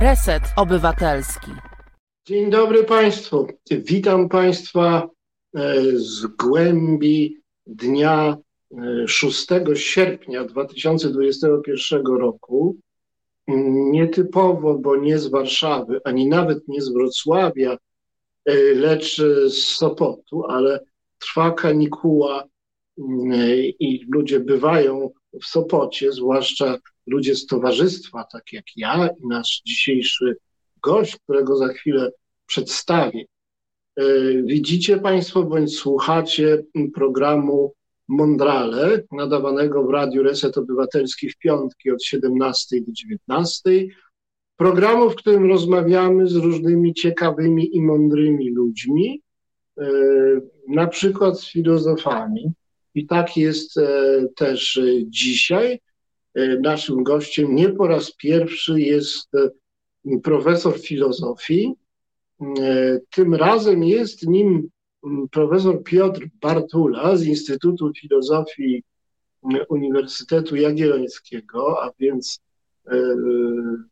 Reset Obywatelski. Dzień dobry Państwu. Witam Państwa e, z głębi dnia 6 e, sierpnia 2021 roku. Nietypowo, bo nie z Warszawy, ani nawet nie z Wrocławia, e, lecz z Sopotu, ale trwa kanikuła i ludzie bywają w Sopocie, zwłaszcza ludzie z towarzystwa, tak jak ja i nasz dzisiejszy gość, którego za chwilę przedstawię. E, widzicie Państwo bądź słuchacie programu Mondrale, nadawanego w Radiu Reset Obywatelski w piątki od 17 do 19. Programu, w którym rozmawiamy z różnymi ciekawymi i mądrymi ludźmi, e, na przykład z filozofami. I tak jest e, też dzisiaj. E, naszym gościem nie po raz pierwszy jest e, profesor filozofii. E, tym razem jest nim profesor Piotr Bartula z Instytutu Filozofii Uniwersytetu Jagiellońskiego, a więc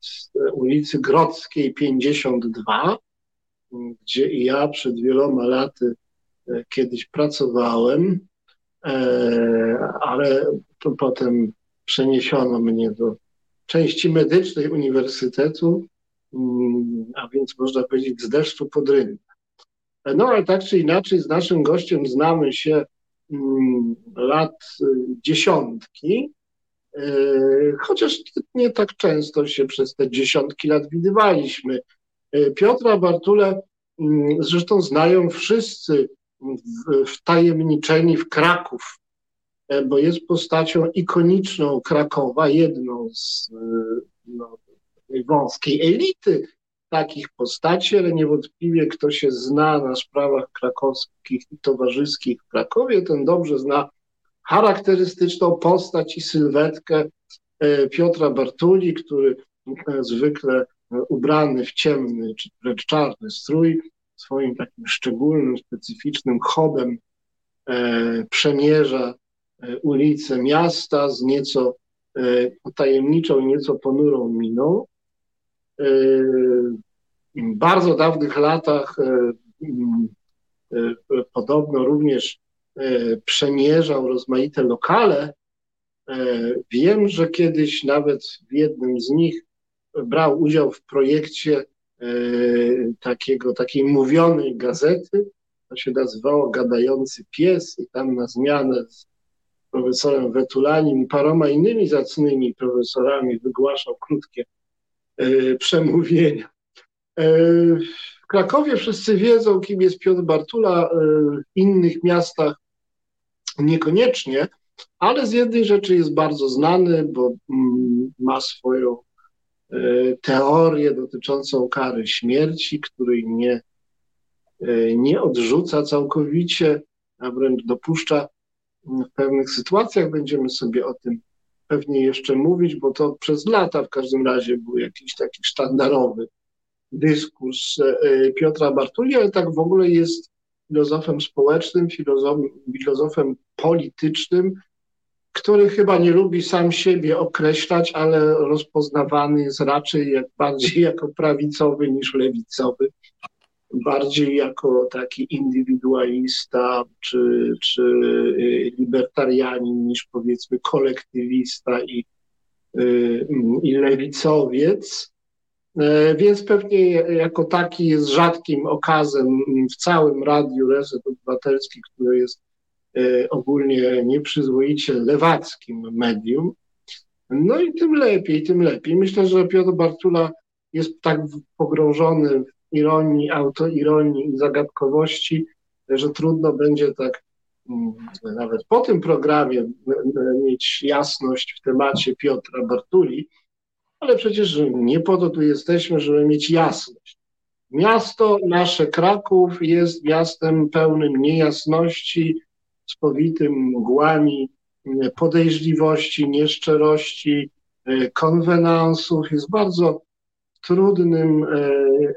z ulicy Grodzkiej 52, gdzie ja przed wieloma laty kiedyś pracowałem, ale potem przeniesiono mnie do części medycznej uniwersytetu, mm, a więc można powiedzieć z deszczu pod rynkę. No ale tak czy inaczej z naszym gościem znamy się mm, lat y, dziesiątki, y, chociaż nie tak często się przez te dziesiątki lat widywaliśmy. Y, Piotra Bartule mm, zresztą znają wszyscy wtajemniczeni w Kraków bo jest postacią ikoniczną Krakowa, jedną z e, no, wąskiej elity takich postaci, ale niewątpliwie kto się zna na sprawach krakowskich i towarzyskich w Krakowie, ten dobrze zna charakterystyczną postać i sylwetkę e, Piotra Bartuli, który zwykle ubrany w ciemny czy wręcz czarny strój, swoim takim szczególnym, specyficznym chodem przemierza E, ulice miasta z nieco e, tajemniczą, nieco ponurą miną. E, w bardzo dawnych latach podobno również przemierzał rozmaite lokale. Wiem, że kiedyś nawet w jednym z nich brał udział w projekcie takiego, takiej mówionej gazety. To się nazywało Gadający Pies i tam na zmianę z profesorem Wetulanim i paroma innymi zacnymi profesorami wygłaszał krótkie e, przemówienia. E, w Krakowie wszyscy wiedzą, kim jest Piotr Bartula, e, w innych miastach niekoniecznie, ale z jednej rzeczy jest bardzo znany, bo mm, ma swoją teorię dotyczącą kary śmierci, której nie, nie odrzuca całkowicie, a wręcz dopuszcza w pewnych sytuacjach będziemy sobie o tym pewnie jeszcze mówić, bo to przez lata w każdym razie był jakiś taki sztandarowy dyskurs e, Piotra Bartuli, ale tak w ogóle jest filozofem społecznym, filozofem, filozofem politycznym, który chyba nie lubi sam siebie określać, ale rozpoznawany jest raczej jak, bardziej jako prawicowy niż lewicowy bardziej jako taki indywidualista czy, czy y, libertarianin niż powiedzmy kolektywista i, y, i lewicowiec. E, więc pewnie jako taki jest rzadkim okazem w całym Radiu Reset Obywatelski, które jest e, ogólnie nieprzyzwoicie lewackim medium. No i tym lepiej, tym lepiej. Myślę, że Piotr Bartula jest tak pogrążony ironii, autoironii i zagadkowości, że trudno będzie tak mm, nawet po tym programie mieć jasność w temacie Piotra Bartuli, ale przecież nie po to tu jesteśmy, żeby mieć jasność. Miasto nasze Kraków jest miastem pełnym niejasności, spowitym mgłami, podejrzliwości, nieszczerości, konwenansów. Jest bardzo trudnym e, e,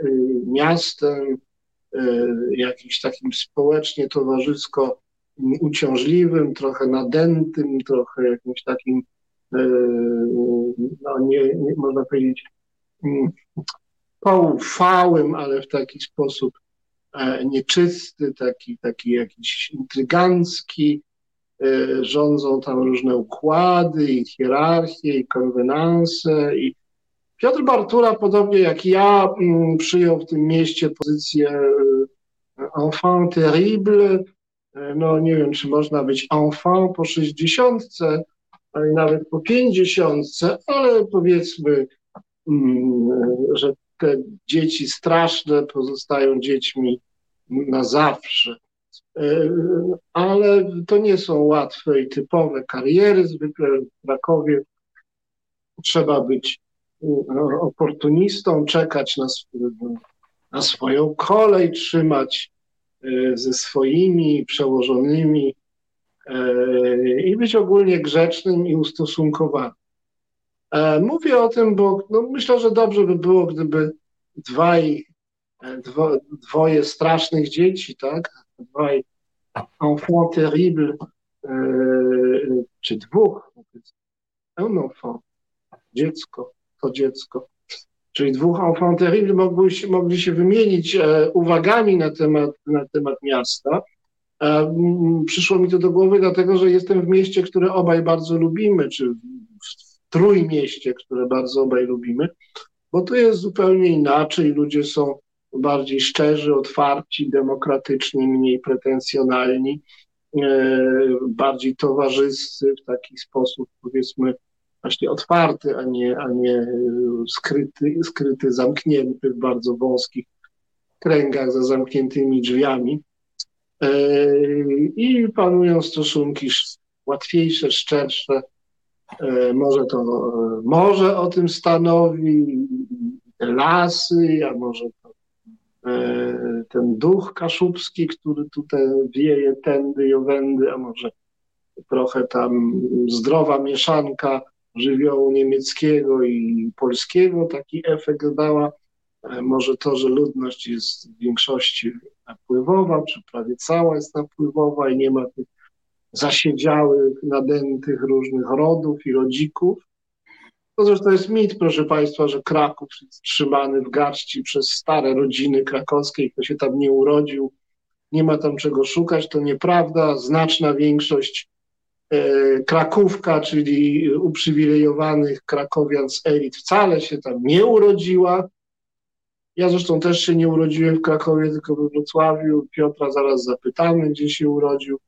miastem, e, jakimś takim społecznie, towarzysko uciążliwym, trochę nadętym, trochę jakimś takim, no nie, nie można powiedzieć, poufałym, ale w taki sposób nieczysty, taki, taki jakiś intrygancki. Rządzą tam różne układy i hierarchie i konwenanse i Piotr Bartura, podobnie jak ja, mm, przyjął w tym mieście pozycję e, enfant terrible. No nie wiem, czy można być enfant po 60, ale nawet po 50, ale powiedzmy, mm, że te dzieci straszne pozostają dziećmi na zawsze. E, ale to nie są łatwe i typowe kariery. Zwykle w Krakowie trzeba być oportunistą, czekać na, na swoją kolej, trzymać e, ze swoimi przełożonymi e, i być ogólnie grzecznym i ustosunkowanym. E, mówię o tym, bo no myślę, że dobrze by było, gdyby dwaj, dwo, dwoje strasznych dzieci, tak? Dwaj enfants terribles, e, czy dwóch, un enfant, dziecko, to dziecko, czyli dwóch enfants mogli się, mogli się wymienić uwagami na temat, na temat miasta. Przyszło mi to do głowy, dlatego że jestem w mieście, które obaj bardzo lubimy, czy Trójmieście, które bardzo obaj lubimy, bo tu jest zupełnie inaczej. Ludzie są bardziej szczerzy, otwarci, demokratyczni, mniej pretensjonalni, e, bardziej towarzyscy w taki sposób, powiedzmy, właśnie otwarty, a nie, a nie skryty, skryty, zamknięty w bardzo wąskich kręgach za zamkniętymi drzwiami. E, I panują stosunki łatwiejsze, szczersze, E, może to, e, może o tym stanowi lasy, a może to e, ten duch kaszubski, który tutaj wieje tędy i owędy, a może trochę tam zdrowa mieszanka żywiołu niemieckiego i polskiego taki efekt dała. Może to, że ludność jest w większości napływowa, czy prawie cała jest napływowa i nie ma tych zasiedziałych, nadętych różnych rodów i rodzików. To zresztą jest mit, proszę Państwa, że Kraków jest trzymany w garści przez stare rodziny krakowskie, kto się tam nie urodził, nie ma tam czego szukać. To nieprawda. Znaczna większość e, Krakówka, czyli uprzywilejowanych krakowian z elit, wcale się tam nie urodziła. Ja zresztą też się nie urodziłem w Krakowie, tylko we Wrocławiu. Piotra zaraz zapytamy, gdzie się urodził.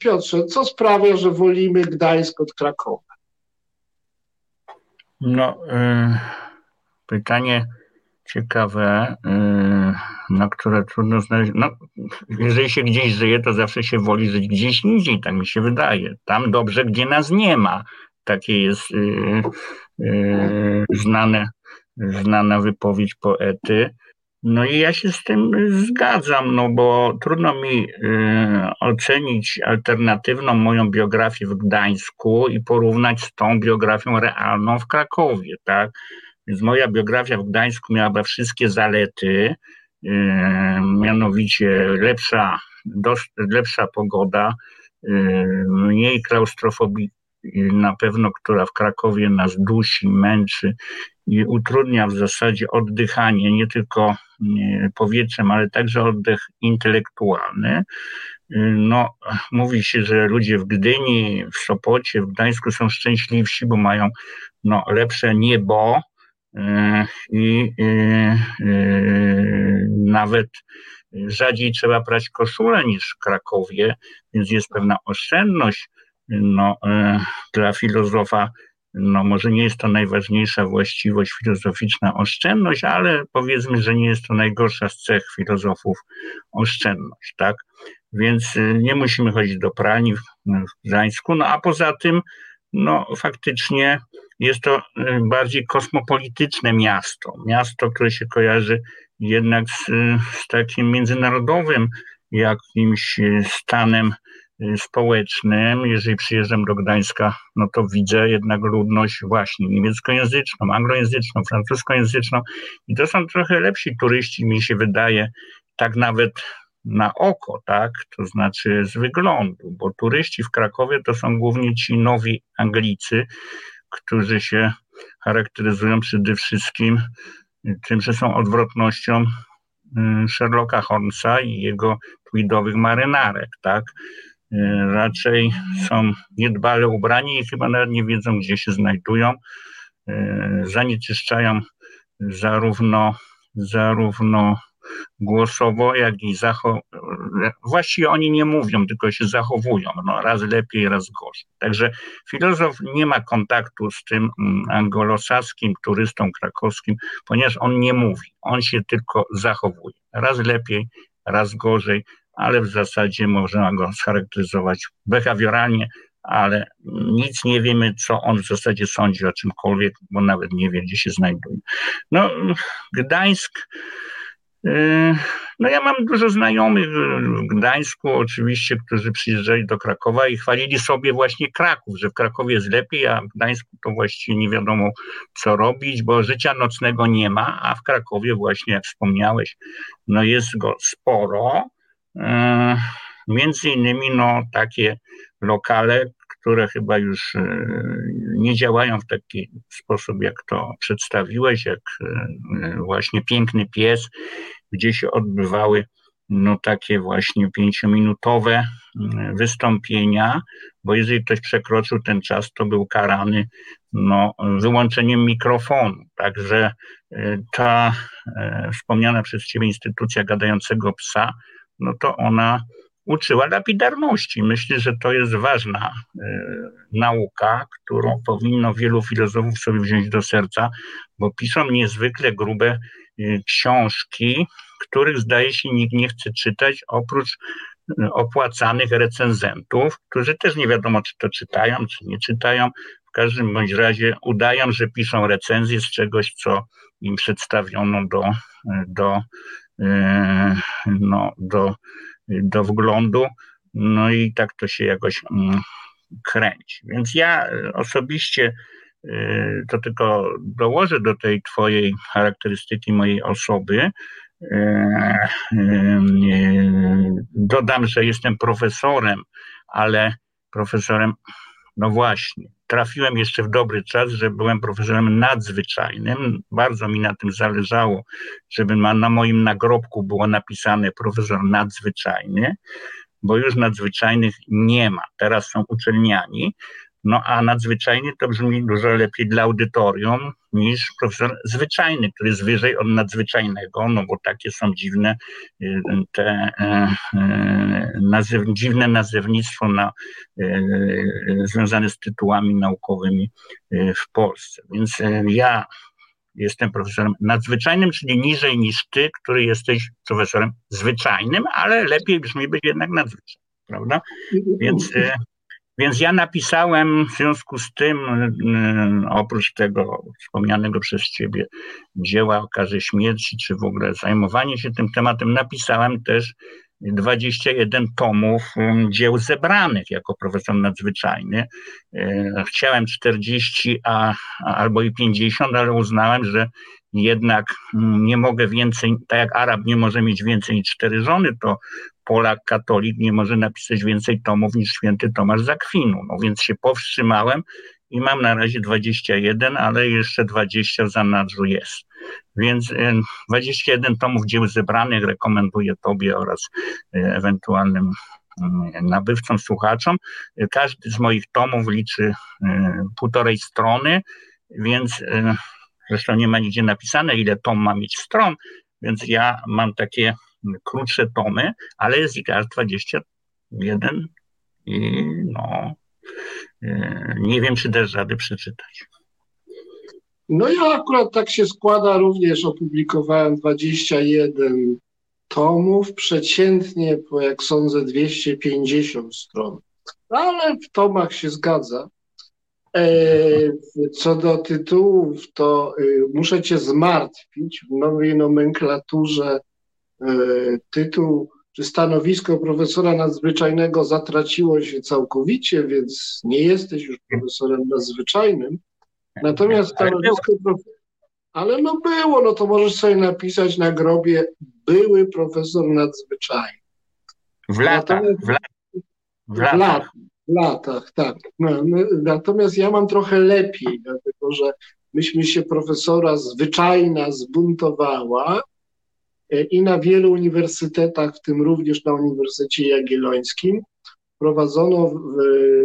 Piotrze, co sprawia, że wolimy Gdańsk od Krakowa? No, y, pytanie ciekawe, y, na które trudno znaleźć. No, jeżeli się gdzieś żyje, to zawsze się woli żyć gdzieś indziej, tak mi się wydaje. Tam dobrze, gdzie nas nie ma. Takie jest y, y znane, znana wypowiedź poety. No i ja się z tym zgadzam, no bo trudno mi y, ocenić alternatywną moją biografię w Gdańsku i porównać z tą biografią realną w Krakowie, tak? Więc moja biografia w Gdańsku miała wszystkie zalety, y, mianowicie lepsza, lepsza pogoda, y, mniej klaustrofobii na pewno, która w Krakowie nas dusi, męczy i utrudnia w zasadzie oddychanie nie tylko powietrzem, ale także oddech intelektualny. No, mówi się, że ludzie w Gdyni, w Sopocie, w Gdańsku są szczęśliwsi, bo mają no, lepsze niebo e, i e, e, nawet rzadziej trzeba prać koszulę niż w Krakowie, więc jest pewna oszczędność no, dla filozofa no może nie jest to najważniejsza właściwość filozoficzna oszczędność, ale powiedzmy, że nie jest to najgorsza z cech filozofów oszczędność, tak? Więc nie musimy chodzić do pralni w, Gdańsku, no a poza tym, no faktycznie jest to y, bardziej kosmopolityczne miasto, miasto, które się kojarzy jednak z, z takim międzynarodowym jakimś y, stanem Y, społecznym, jeżeli przyjeżdżam do Gdańska, no to widzę jednak ludność właśnie niemieckojęzyczną, anglojęzyczną, francuskojęzyczną. I to są trochę lepsi turyści, mi się wydaje, tak nawet na oko, tak, to znaczy z wyglądu, bo turyści w Krakowie to są głównie ci nowi Anglicy, którzy się charakteryzują przede wszystkim tym, że są odwrotnością y, Sherlocka Holmesa i jego tweedowych marynarek, tak? Y, raczej są niedbale ubrani i chyba nawet nie wiedzą, gdzie się znajdują. Y, zanieczyszczają zarówno, zarówno głosowo, jak i zacho... Właściwie oni nie mówią, tylko się zachowują, no, raz lepiej, raz gorzej. Także filozof nie ma kontaktu z tym mm, angolosaskim turystą krakowskim, ponieważ on nie mówi, on się tylko zachowuje. Raz lepiej, raz gorzej, ale w zasadzie można go scharakteryzować behawioralnie, ale nic nie wiemy, co on w zasadzie sądzi o czymkolwiek, bo nawet nie wie, gdzie się znajduje. No, Gdańsk no ja mam dużo znajomych w Gdańsku oczywiście, którzy przyjeżdżali do Krakowa i chwalili sobie właśnie Kraków, że w Krakowie jest lepiej, a w Gdańsku to właściwie nie wiadomo co robić, bo życia nocnego nie ma, a w Krakowie właśnie, jak wspomniałeś, no jest go sporo. Yy, między innymi no takie lokale, które chyba już e, nie działają w taki sposób, jak to przedstawiłeś, jak e, właśnie piękny pies, gdzie się odbywały no takie właśnie pięciominutowe mm, wystąpienia, bo jeżeli ktoś przekroczył ten czas, to był karany no, wyłączeniem mikrofonu. Także e, ta wspomniana przez Ciebie instytucja gadającego psa, no to ona uczyła lapidarności. Myślę, że to jest ważna y, nauka, którą powinno wielu filozofów sobie wziąć do serca, bo piszą niezwykle grube książki, których zdaje się nikt nie chce czytać, oprócz y, opłacanych recenzentów, którzy też nie wiadomo, czy to czytają, czy nie czytają. W każdym bądź razie udają, że piszą recenzję z czegoś, co im przedstawiono do, do, no, do do wglądu, no i tak to się jakoś mm, kręci. Więc ja osobiście y, to tylko dołożę do tej twojej charakterystyki mojej osoby. Y, y, dodam, że jestem profesorem, ale profesorem, no właśnie, trafiłem jeszcze w dobry czas, że byłem profesorem nadzwyczajnym. Bardzo mi na tym zależało, żeby na moim nagrobku było napisane profesor nadzwyczajny, bo już nadzwyczajnych nie ma. Teraz są uczelniani, no a nadzwyczajny to brzmi dużo lepiej dla audytorium niż profesor zwyczajny, który jest wyżej od nadzwyczajnego, no bo takie są dziwne y, te e, e, nazyw, dziwne nazewnictwo na, związane z tytułami naukowymi w Polsce. Więc ja jestem profesorem nadzwyczajnym, czyli niżej niż ty, który jesteś profesorem zwyczajnym, ale lepiej brzmi być jednak nadzwyczajnym, prawda? Więc więc ja napisałem w związku z tym, y, oprócz tego wspomnianego przez Ciebie dzieła o karze śmierci, czy w ogóle zajmowanie się tym tematem, napisałem też 21 tomów y, dzieł zebranych jako profesor nadzwyczajny. Y, chciałem 40 a, albo i 50, ale uznałem, że jednak mm, nie mogę więcej, tak jak Arab nie może mieć więcej niż cztery żony, to Polak, katolik nie może napisać więcej tomów niż święty Tomasz Zakwinu. No więc się powstrzymałem i mam na razie 21, ale jeszcze 20 w zanadrzu jest. Więc 21 tomów dzieł zebranych rekomenduję Tobie oraz e, ewentualnym mm, nabywcom, słuchaczom. Każdy z moich tomów liczy e, półtorej strony, więc e, zresztą nie ma nigdzie napisane, ile tom ma mieć stron, więc ja mam takie krótsze tomy, ale jest ich aż 21 i no e, nie wiem, czy też rady przeczytać. No ja akurat tak się składa, również opublikowałem 21 tomów, przeciętnie po jak sądzę 250 stron, ale w tomach się zgadza. E, co do tytułów, to e, muszę Cię zmartwić. W nowej nomenklaturze tytuł czy stanowisko profesora nadzwyczajnego zatraciło się całkowicie, więc nie jesteś już profesorem nadzwyczajnym. Natomiast stanowisko ale no było, no to możesz sobie napisać na grobie były profesor nadzwyczajny. W latach, w, latach. W, latach. W latach, tak. No, no, natomiast ja mam trochę lepiej, dlatego że myśmy się profesora zwyczajna zbuntowała e, i na wielu uniwersytetach, w tym również na Uniwersytecie Jagiellońskim, prowadzono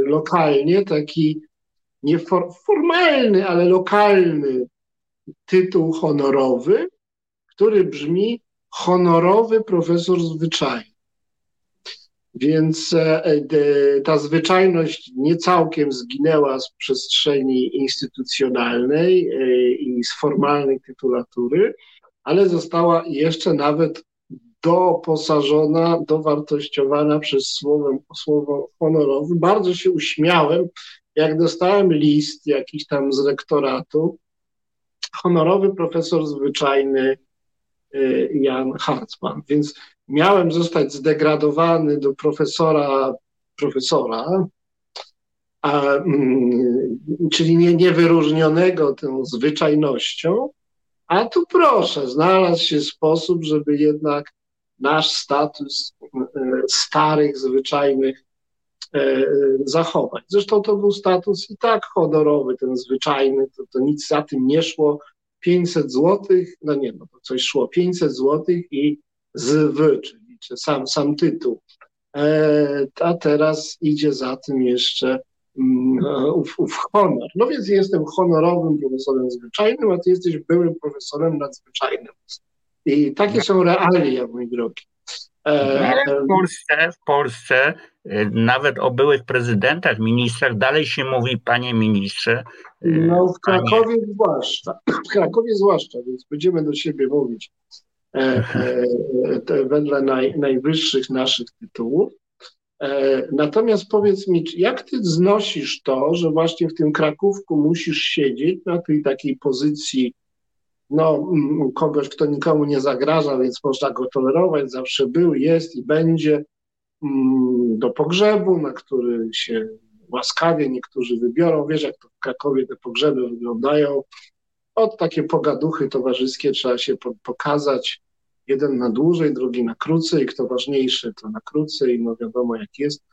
lokalnie taki nieformalny, ale lokalny tytuł honorowy, który brzmi honorowy profesor zwyczajny. Więc e, ta zwyczajność nie całkiem zginęła z przestrzeni instytucjonalnej e, i z formalnej tytulatury, ale została jeszcze nawet doposażona, dowartościowana przez słowo, słowo honorowe. Bardzo się uśmiałem, jak dostałem list jakiś tam z rektoratu, honorowy profesor zwyczajny y, Jan Hartmann. Więc miałem zostać zdegradowany do profesora, profesora, a, mm, czyli nie, niewyróżnionego tą zwyczajnością, a tu proszę, znalazł się sposób, żeby jednak nasz status y, starych, zwyczajnych E, zachować. Zresztą to był status i tak honorowy, ten zwyczajny, to, to nic za tym nie szło. 500 złotych, no nie, no to coś szło, 500 złotych i zw, czyli czy sam, sam tytuł. E, a teraz idzie za tym jeszcze mm, ów honor. No więc jestem honorowym profesorem zwyczajnym, a ty jesteś byłym profesorem nadzwyczajnym. I takie są realia, mój drogi. Ale w Polsce, w Polsce e, nawet o byłych prezydentach, ministrach dalej się mówi, panie ministrze. E, no w Krakowie panie... zwłaszcza, w Krakowie zwłaszcza, więc będziemy do siebie mówić e, e, wedle naj, najwyższych naszych tytułów. E, natomiast powiedz mi, jak ty znosisz to, że właśnie w tym Krakówku musisz siedzieć na tej takiej pozycji no, mm, kogoś, kto nikomu nie zagraża, więc można go tolerować, zawsze był, jest i będzie mm, do pogrzebu, na który się łaskawie niektórzy wybiorą. Wiesz, jak to w Krakowie te pogrzeby wyglądają. Od takie pogaduchy towarzyskie trzeba się pokazać. Jeden na dłużej, drugi na krócej. Kto ważniejszy, to na krócej. No wiadomo, jak jest.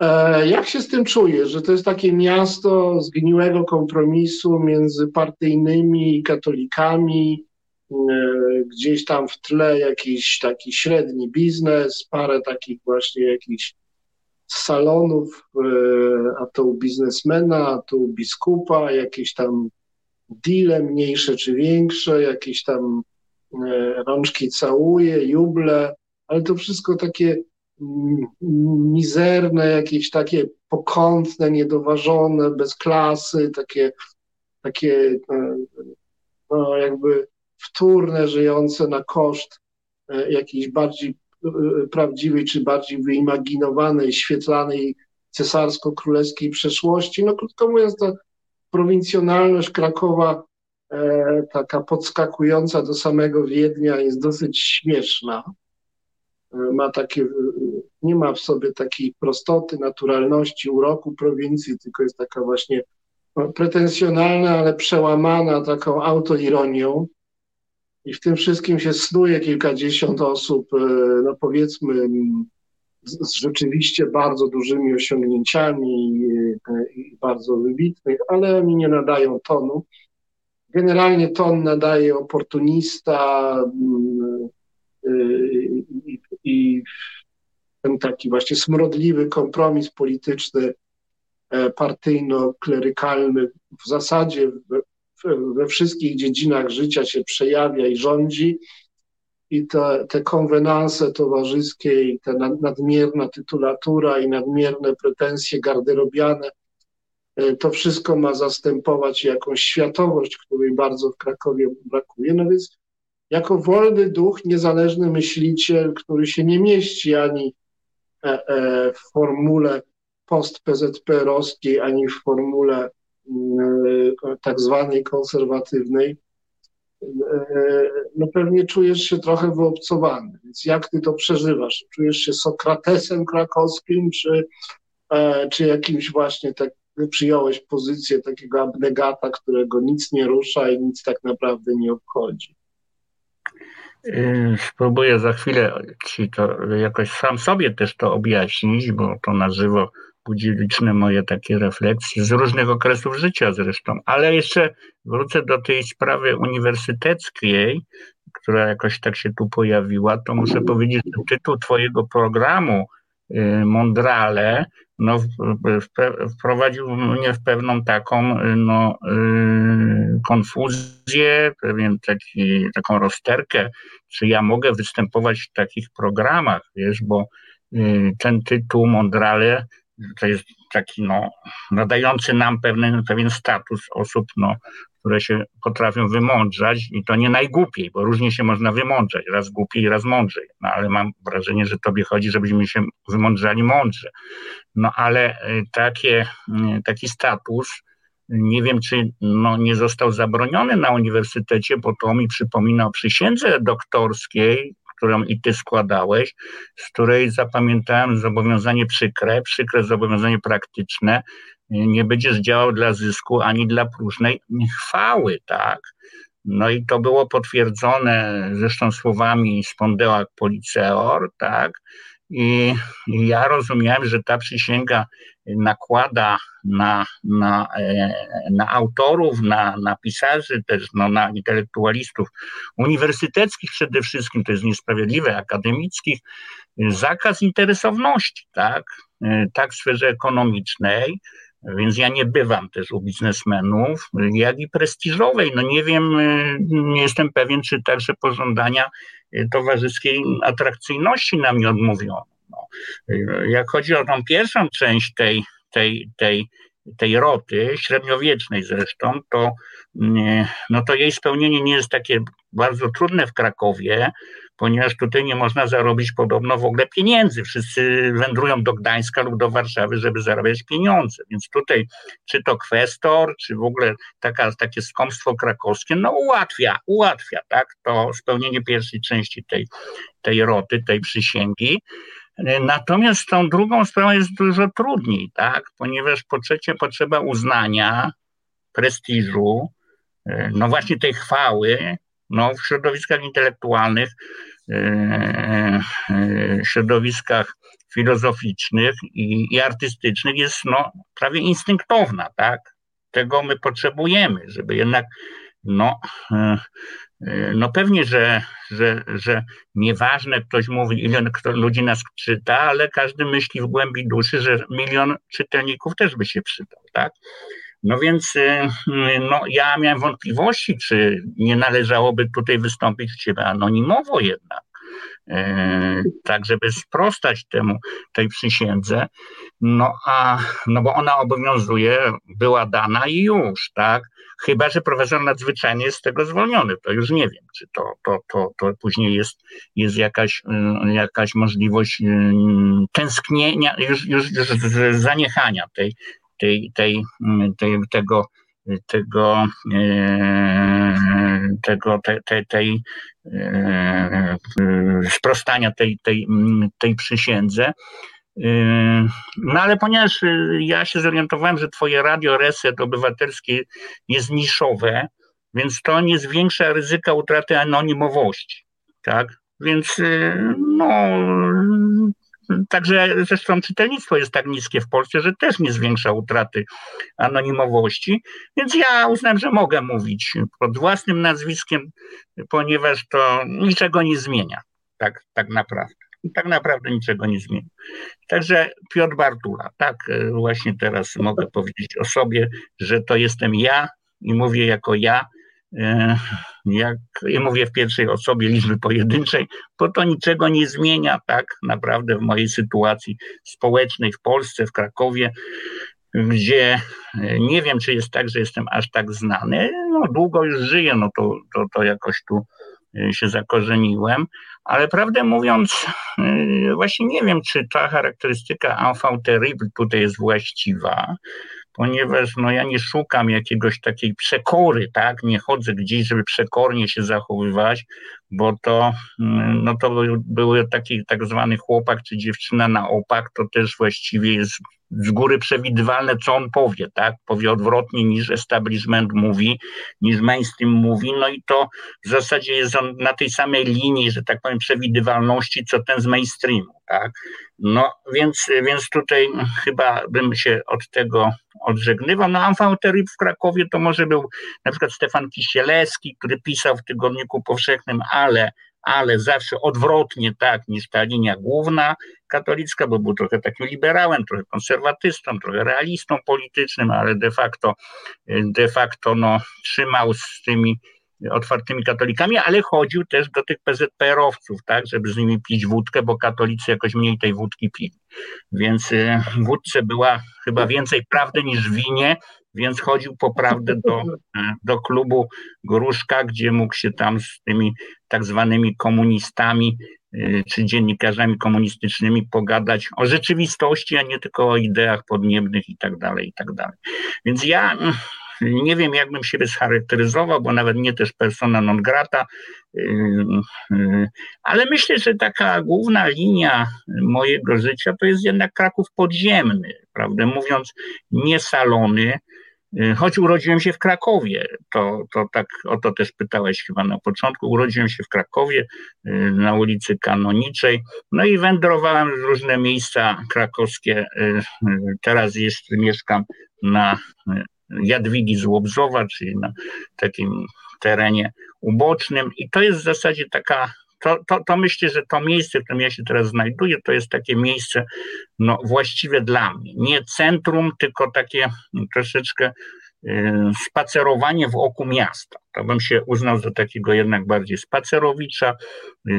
E, jak się z tym czujesz, że to jest takie miasto zgniłego kompromisu między partyjnymi katolikami, e, gdzieś tam w tle jakiś taki średni biznes, parę takich właśnie jakichś salonów, e, a to u biznesmena, a to u biskupa, jakieś tam deale mniejsze czy większe, jakieś tam rączki całuje, juble, ale to wszystko takie mizerne, jakieś takie pokątne, niedoważone, bez klasy, takie, takie e, no, jakby wtórne, żyjące na koszt e, jakiejś bardziej e, prawdziwej czy bardziej wyimaginowanej, świetlanej cesarsko-królewskiej przeszłości. No krótko mówiąc, ta prowincjonalność Krakowa, taka podskakująca do samego Wiednia jest dosyć śmieszna ma takie, nie ma w sobie takiej prostoty, naturalności, uroku prowincji, tylko jest taka właśnie no, pretensjonalna, ale przełamana taką autoironią. I w tym wszystkim się snuje kilkadziesiąt osób, e, no powiedzmy, z, rzeczywiście bardzo dużymi osiągnięciami i, e, i bardzo wybitnych, ale oni nie nadają tonu. Generalnie ton nadaje oportunista, i, i ten taki właśnie smrodliwy kompromis polityczny, e, partyjno-klerykalny w zasadzie we, wszystkich dziedzinach życia się przejawia i rządzi. I te, te konwenanse towarzyskie, i ta nadmierna tytulatura, i nadmierne pretensje garderobiane, to wszystko ma zastępować jakąś światowość, której bardzo w Krakowie brakuje. No więc jako wolny duch, niezależny myśliciel, który się nie mieści ani e, e, w formule post-PZP-owskiej, ani w formule mm, e, tak zwanej konserwatywnej, no pewnie czujesz się trochę wyobcowany. Więc jak ty to przeżywasz? Czujesz się Sokratesem krakowskim, czy, czy jakimś właśnie tak przyjąłeś pozycję takiego abnegata, którego nic nie rusza i nic tak naprawdę nie obchodzi? Yy, spróbuję za chwilę Ci to jakoś sam sobie też to objaśnić, bo to na żywo budzi liczne moje takie refleksje z różnych okresów życia zresztą. Ale jeszcze wrócę do tej sprawy uniwersyteckiej, która jakoś tak się tu pojawiła, to muszę powiedzieć, że tytuł twojego programu Mondrale no, wprowadził mnie w pewną taką no, y, konfuzję, pewien taki, taką rozterkę, czy ja mogę występować w takich programach, wiesz, bo y, ten tytuł Mondrale to jest taki no, nadający nam pewien, pewien status osób, no, które się potrafią wymądrzać i to nie najgłupiej, bo różnie się można wymądrzać, raz głupiej, raz mądrzej. No ale mam wrażenie, że tobie chodzi, żebyśmy się wymądrzali mądrze. No ale y, takie, y, taki status, nie wiem, czy no, nie został zabroniony na uniwersytecie, bo to mi przypomina o przysiędze doktorskiej, którą i ty składałeś, z której zapamiętałem zobowiązanie przykre, przykre zobowiązanie praktyczne, nie będziesz działał dla zysku ani dla próżnej chwały, tak? No i to było potwierdzone zresztą słowami Spondeła Policeor, tak? I ja rozumiałem, że ta przysięga nakłada na, na, e, na autorów, na, na pisarzy, też no, na intelektualistów uniwersyteckich przede wszystkim, to jest niesprawiedliwe, akademickich, zakaz interesowności, tak? E, tak w sferze ekonomicznej, więc ja nie bywam też u biznesmenów, jak i prestiżowej. No nie wiem, y, nie jestem pewien, czy także pożądania y, towarzyskiej atrakcyjności nam nie odmówiono. No. Y, jak chodzi o tą pierwszą część tej, tej, tej, tej roty, średniowiecznej zresztą, to, no to jej spełnienie nie jest takie bardzo trudne w Krakowie, ponieważ tutaj nie można zarobić podobno w ogóle pieniędzy. Wszyscy wędrują do Gdańska lub do Warszawy, żeby zarabiać pieniądze. Więc tutaj, czy to kwestor, czy w ogóle taka, takie skomstwo krakowskie, no ułatwia, ułatwia tak, to spełnienie pierwszej części tej, tej roty, tej przysięgi. Natomiast tą drugą sprawą jest dużo trudniej, tak, ponieważ po trzecie potrzeba uznania, prestiżu, no właśnie tej chwały, no, w środowiskach intelektualnych, e, e, środowiskach filozoficznych i, i artystycznych jest no, prawie instynktowna, tak? Tego my potrzebujemy, żeby jednak no, e, no pewnie, że, że, że nieważne ktoś mówi, ile kto, ludzi nas czyta, ale każdy myśli w głębi duszy, że milion czytelników też by się przydał, tak? No więc y, no, ja miałem wątpliwości, czy nie należałoby tutaj wystąpić w ciebie anonimowo jednak. E, tak, żeby sprostać temu, tej przysiędze, no a, no bo ona obowiązuje, była dana i już, tak, chyba, że profesor nadzwyczajny jest z tego zwolniony, to już nie wiem, czy to, to, to, to później jest, jest jakaś, y, jakaś możliwość y, tęsknienia, już, już, już zaniechania tej, tej, tej, mm, tej, tego, tego, e, tego te, te, tej e, sprostania tej, tej, mm, tej przysiędze. E, no ale ponieważ ja się zorientowałem, że twoje radio Reset Obywatelskie jest niszowe, więc to nie zwiększa ryzyka utraty anonimowości, tak? Więc no, Także zresztą czytelnictwo jest tak niskie w Polsce, że też nie zwiększa utraty anonimowości, więc ja uznam, że mogę mówić pod własnym nazwiskiem, ponieważ to niczego nie zmienia, tak, tak naprawdę. Tak naprawdę niczego nie zmienia. Także Piotr Bartula, tak właśnie teraz mogę powiedzieć o sobie, że to jestem ja i mówię jako ja, E, jak ja mówię w pierwszej osobie liczby pojedynczej, bo to niczego nie zmienia tak naprawdę w mojej sytuacji społecznej w Polsce, w Krakowie, gdzie e, nie wiem, czy jest tak, że jestem aż tak znany. No, długo już żyję, no to, to, to jakoś tu e, się zakorzeniłem, ale prawdę mówiąc, właśnie nie wiem, czy ta charakterystyka enfant terrible tutaj jest właściwa ponieważ no, ja nie szukam jakiegoś takiej przekory, tak? Nie chodzę gdzieś, żeby przekornie się zachowywać, bo to, mm, no to był, był taki tak zwany chłopak czy dziewczyna na opak, to też właściwie jest z góry przewidywalne, co on powie, tak? Powie odwrotnie niż establishment mówi, niż mainstream mówi, no i to w zasadzie jest on na tej samej linii, że tak powiem, przewidywalności, co ten z mainstreamu, tak? No więc, więc tutaj chyba bym się od tego odżegnywał. No amfautery w Krakowie to może był na przykład Stefan Kisielewski, który pisał w Tygodniku Powszechnym, ale ale zawsze odwrotnie tak niż ta linia główna katolicka, bo był trochę takim liberałem, trochę konserwatystą, trochę realistą politycznym, ale de facto, de facto no, trzymał z tymi otwartymi katolikami, ale chodził też do tych PZPR-owców, tak, żeby z nimi pić wódkę, bo katolicy jakoś mniej tej wódki pili. Więc y, w wódce była chyba więcej prawdy niż w winie, więc chodził po prawdę do, e, do klubu Gruszka, gdzie mógł się tam z tymi tak zwanymi komunistami e, czy dziennikarzami komunistycznymi pogadać o rzeczywistości, a nie tylko o ideach podniebnych i tak dalej, i tak dalej. Więc ja mm, nie wiem, jakbym siebie scharakteryzował, bo nawet nie też persona non grata, e, ale myślę, że taka główna linia mojego życia to jest jednak Kraków podziemny, prawdę mówiąc, nie salony, Y, choć urodziłem się w Krakowie, to, to tak o to też pytałeś chyba na początku. Urodziłem się w Krakowie y, na ulicy Kanoniczej, no i wędrowałem w różne miejsca krakowskie. Y, teraz jeszcze mieszkam na Jadwigi z Łobzowa, czyli na takim terenie ubocznym i to jest w zasadzie taka to, to, to myślę, że to miejsce, w którym ja się teraz znajduję, to jest takie miejsce no, właściwe dla mnie. Nie centrum, tylko takie troszeczkę y, spacerowanie w oku miasta. To bym się uznał za takiego jednak bardziej spacerowicza, y,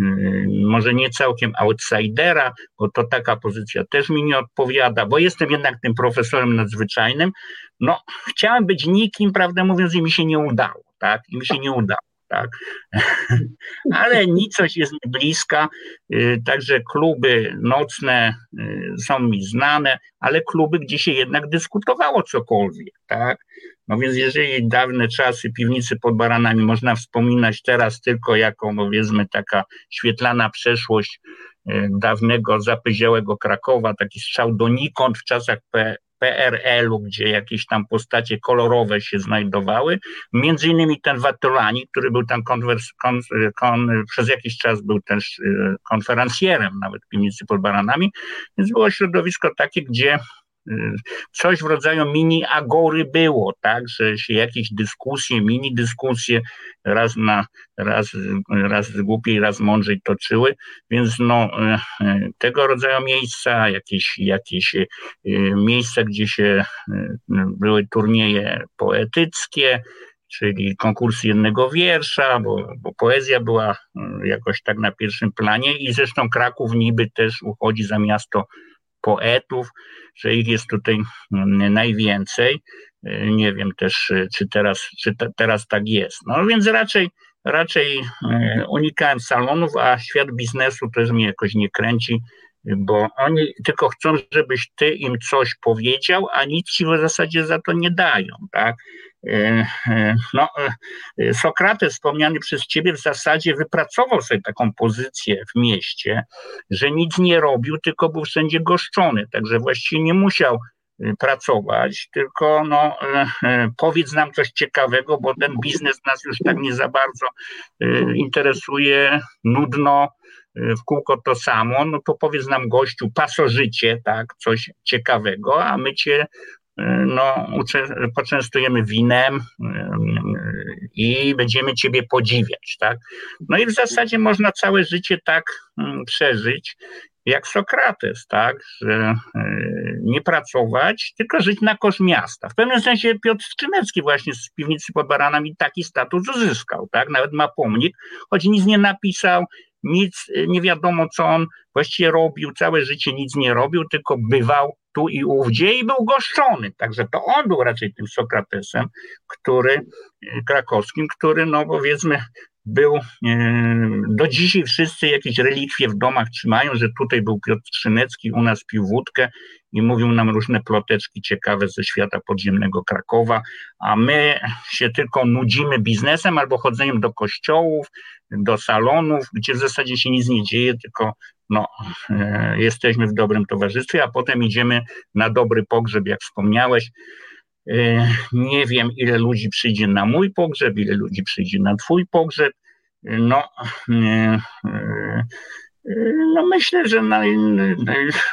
y, może nie całkiem outsidera, bo to taka pozycja też mi nie odpowiada, bo jestem jednak tym profesorem nadzwyczajnym. No, chciałem być nikim, prawdę mówiąc, i mi się nie udało, tak? I mi się nie udało tak? Ale nicość jest mi bliska, y, także kluby nocne y, są mi znane, ale kluby, gdzie się jednak dyskutowało cokolwiek, tak? No więc jeżeli dawne czasy piwnicy pod baranami można wspominać teraz tylko jako, powiedzmy, taka świetlana przeszłość y, dawnego zapyziałego Krakowa, taki strzał donikąd w czasach PRL-u, gdzie jakieś tam postacie kolorowe się znajdowały. Między innymi ten Watolani, który był tam konwers, kon, kon, przez jakiś czas był też y, konferencjerem nawet w piwnicy pod Baranami, więc było środowisko takie, gdzie coś w rodzaju mini agory było, tak, że się jakieś dyskusje, mini dyskusje raz na raz, raz głupiej, raz mądrzej toczyły, więc no tego rodzaju miejsca, jakieś, jakieś e, miejsca, gdzie się e, były turnieje poetyckie, czyli konkursy jednego wiersza, bo, bo, poezja była e, jakoś tak na pierwszym planie i zresztą Kraków niby też uchodzi za miasto poetów, że ich jest tutaj mm, najwięcej. Y, nie wiem też, y, czy teraz, czy te, teraz tak jest. No więc raczej, raczej y, unikałem salonów, a świat biznesu też mnie jakoś nie kręci, bo oni tylko chcą, żebyś ty im coś powiedział, a nic ci w zasadzie za to nie dają, tak? E, e, no, e, Sokrates, wspomniany przez ciebie, w zasadzie wypracował sobie taką pozycję w mieście, że nic nie robił, tylko był wszędzie goszczony, także właściwie nie musiał pracować, tylko no, powiedz nam coś ciekawego, bo ten biznes nas już tak nie za bardzo interesuje, nudno, w kółko to samo, no to powiedz nam gościu pasożycie, tak, coś ciekawego, a my cię no, poczęstujemy winem i będziemy Ciebie podziwiać, tak? No i w zasadzie można całe życie tak mm, przeżyć, jak Sokrates, tak, że e, nie pracować, tylko żyć na koszt miasta. W pewnym sensie Piotr Skrzynecki właśnie z piwnicy pod Baranami taki status uzyskał, tak, nawet ma pomnik, choć nic nie napisał, nic nie wiadomo, co on właściwie robił, całe życie nic nie robił, tylko bywał tu i ówdzie i był goszczony. Także to on był raczej tym Sokratesem, który, krakowskim, który, no powiedzmy, był, e, do dzisiaj wszyscy jakieś relikwie w domach trzymają, że tutaj był Piotr Trzynecki, u nas pił wódkę i mówił nam różne ploteczki ciekawe ze świata podziemnego Krakowa, a my się tylko nudzimy biznesem albo chodzeniem do kościołów, do salonów, gdzie w zasadzie się nic nie dzieje, tylko no, e, jesteśmy w dobrym towarzystwie, a potem idziemy na dobry pogrzeb, jak wspomniałeś. E, nie wiem, ile ludzi przyjdzie na mój pogrzeb, ile ludzi przyjdzie na twój pogrzeb. No, e, no myślę, że na,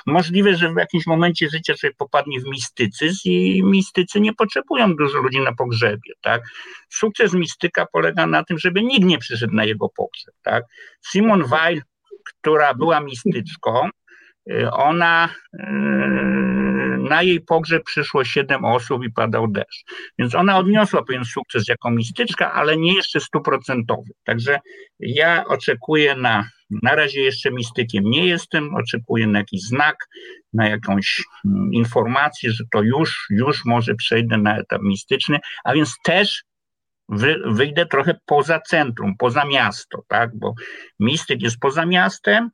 możliwe, że w jakimś momencie życia człowiek popadnie w mistycyzm i mistycy nie potrzebują dużo ludzi na pogrzebie, tak? Sukces mistyka polega na tym, żeby nikt nie przyszedł na jego pogrzeb, tak? Simon Weil, która była mistyczką, ona na jej pogrzeb przyszło siedem osób i padał deszcz. Więc ona odniosła pewien sukces jako mistyczka, ale nie jeszcze stuprocentowy. Także ja oczekuję na, na razie jeszcze mistykiem nie jestem, oczekuję na jakiś znak, na jakąś mm, informację, że to już, już może przejdę na etap mistyczny, a więc też wy, wyjdę trochę poza centrum, poza miasto, tak, bo mistyk jest poza miastem,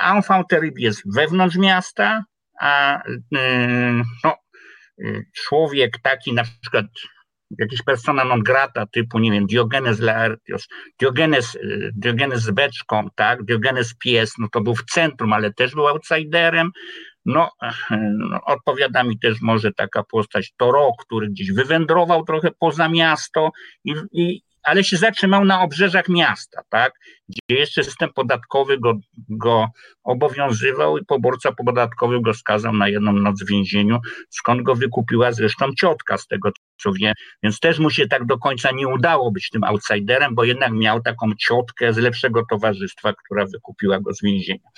enfant jest wewnątrz miasta, a y, no, y, człowiek taki na przykład jakiś persona non grata typu, nie wiem, Diogenes Laertios, Diogenes, y, Diogenes z beczką, tak, Diogenes pies, no to był w centrum, ale też był outsiderem, no, no, odpowiada mi też może taka postać Toro, który gdzieś wywędrował trochę poza miasto i, i, ale się zatrzymał na obrzeżach miasta, tak, gdzie jeszcze system podatkowy go, go obowiązywał i poborca podatkowy go skazał na jedną noc w więzieniu, skąd go wykupiła zresztą ciotka z tego, więc też mu się tak do końca nie udało być tym outsiderem, bo jednak miał taką ciotkę z lepszego towarzystwa, która wykupiła go z więzienia.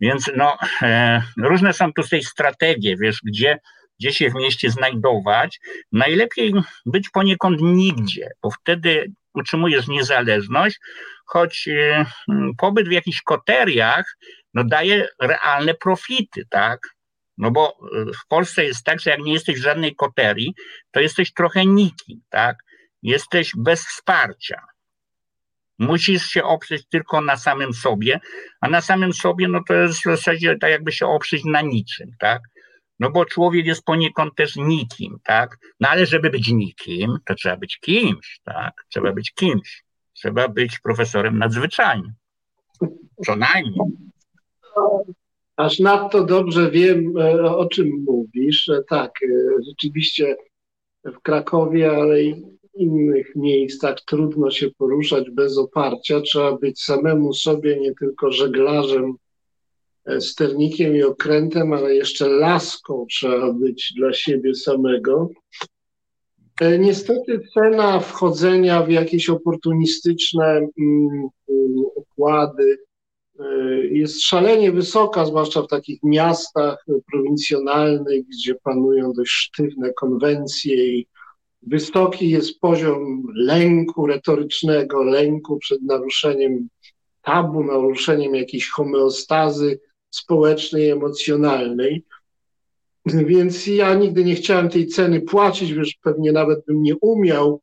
Więc no, e, różne są tutaj strategie, wiesz, gdzie gdzie się w mieście znajdować. Najlepiej być poniekąd nigdzie, bo wtedy utrzymujesz niezależność, choć e, pobyt w jakichś koteriach no, daje realne profity, tak? No bo e, w Polsce jest tak, że jak nie jesteś w żadnej koterii, to jesteś trochę nikim, tak? Jesteś bez wsparcia. Musisz się oprzeć tylko na samym sobie, a na samym sobie, no to jest w zasadzie tak jakby się oprzeć na niczym, tak? No bo człowiek jest poniekąd też nikim, tak? No ale żeby być nikim, to trzeba być kimś, tak? Trzeba być kimś. Trzeba być profesorem nadzwyczajnym. Co najmniej. Aż nadto dobrze wiem, e, o czym mówisz. Tak, e, rzeczywiście w Krakowie, ale i innych miejscach trudno się poruszać bez oparcia. Trzeba być samemu sobie nie tylko żeglarzem sternikiem i okrętem, ale jeszcze laską trzeba być dla siebie samego. E, niestety cena wchodzenia w jakieś oportunistyczne mm, układy e, jest szalenie wysoka, zwłaszcza w takich miastach prowincjonalnych, gdzie panują dość sztywne konwencje i wysoki jest poziom lęku retorycznego, lęku przed naruszeniem tabu, naruszeniem jakiejś homeostazy społecznej, emocjonalnej. Więc ja nigdy nie chciałem tej ceny płacić, wiesz, pewnie nawet bym nie umiał.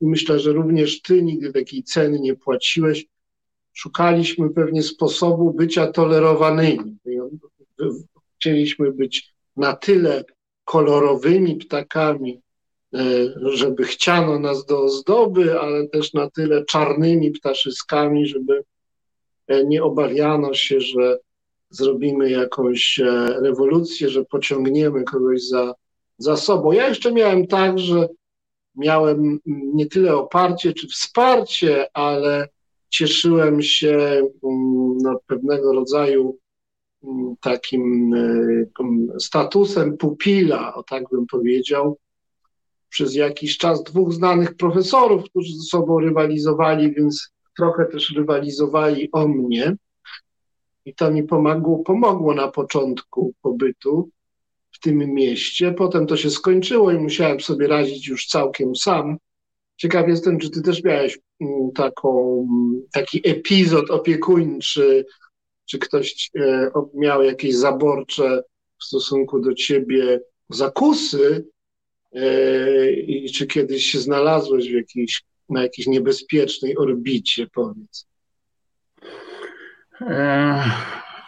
Myślę, że również ty nigdy takiej ceny nie płaciłeś. Szukaliśmy pewnie sposobu bycia tolerowanymi. Chcieliśmy być na tyle kolorowymi ptakami, e, żeby chciano nas do ozdoby, ale też na tyle czarnymi ptaszyskami, żeby E, nie obawiano się, że zrobimy jakąś e, rewolucję, że pociągniemy kogoś za, za sobą. Ja jeszcze miałem tak, że miałem nie tyle oparcie czy wsparcie, ale cieszyłem się mm, no, pewnego rodzaju mm, takim e, statusem pupila, o tak bym powiedział, przez jakiś czas dwóch znanych profesorów, którzy ze sobą rywalizowali, więc trochę też rywalizowali o mnie. I to mi pomogło, pomogło na początku pobytu w tym mieście. Potem to się skończyło i musiałem sobie radzić już całkiem sam. Ciekaw jestem, czy ty też miałeś mm, taką, taki epizod opiekuńczy, czy ktoś e, miał jakieś zaborcze w stosunku do ciebie zakusy e, i czy kiedyś się znalazłeś w jakiejś na jakiejś niebezpiecznej orbicie, powiedz?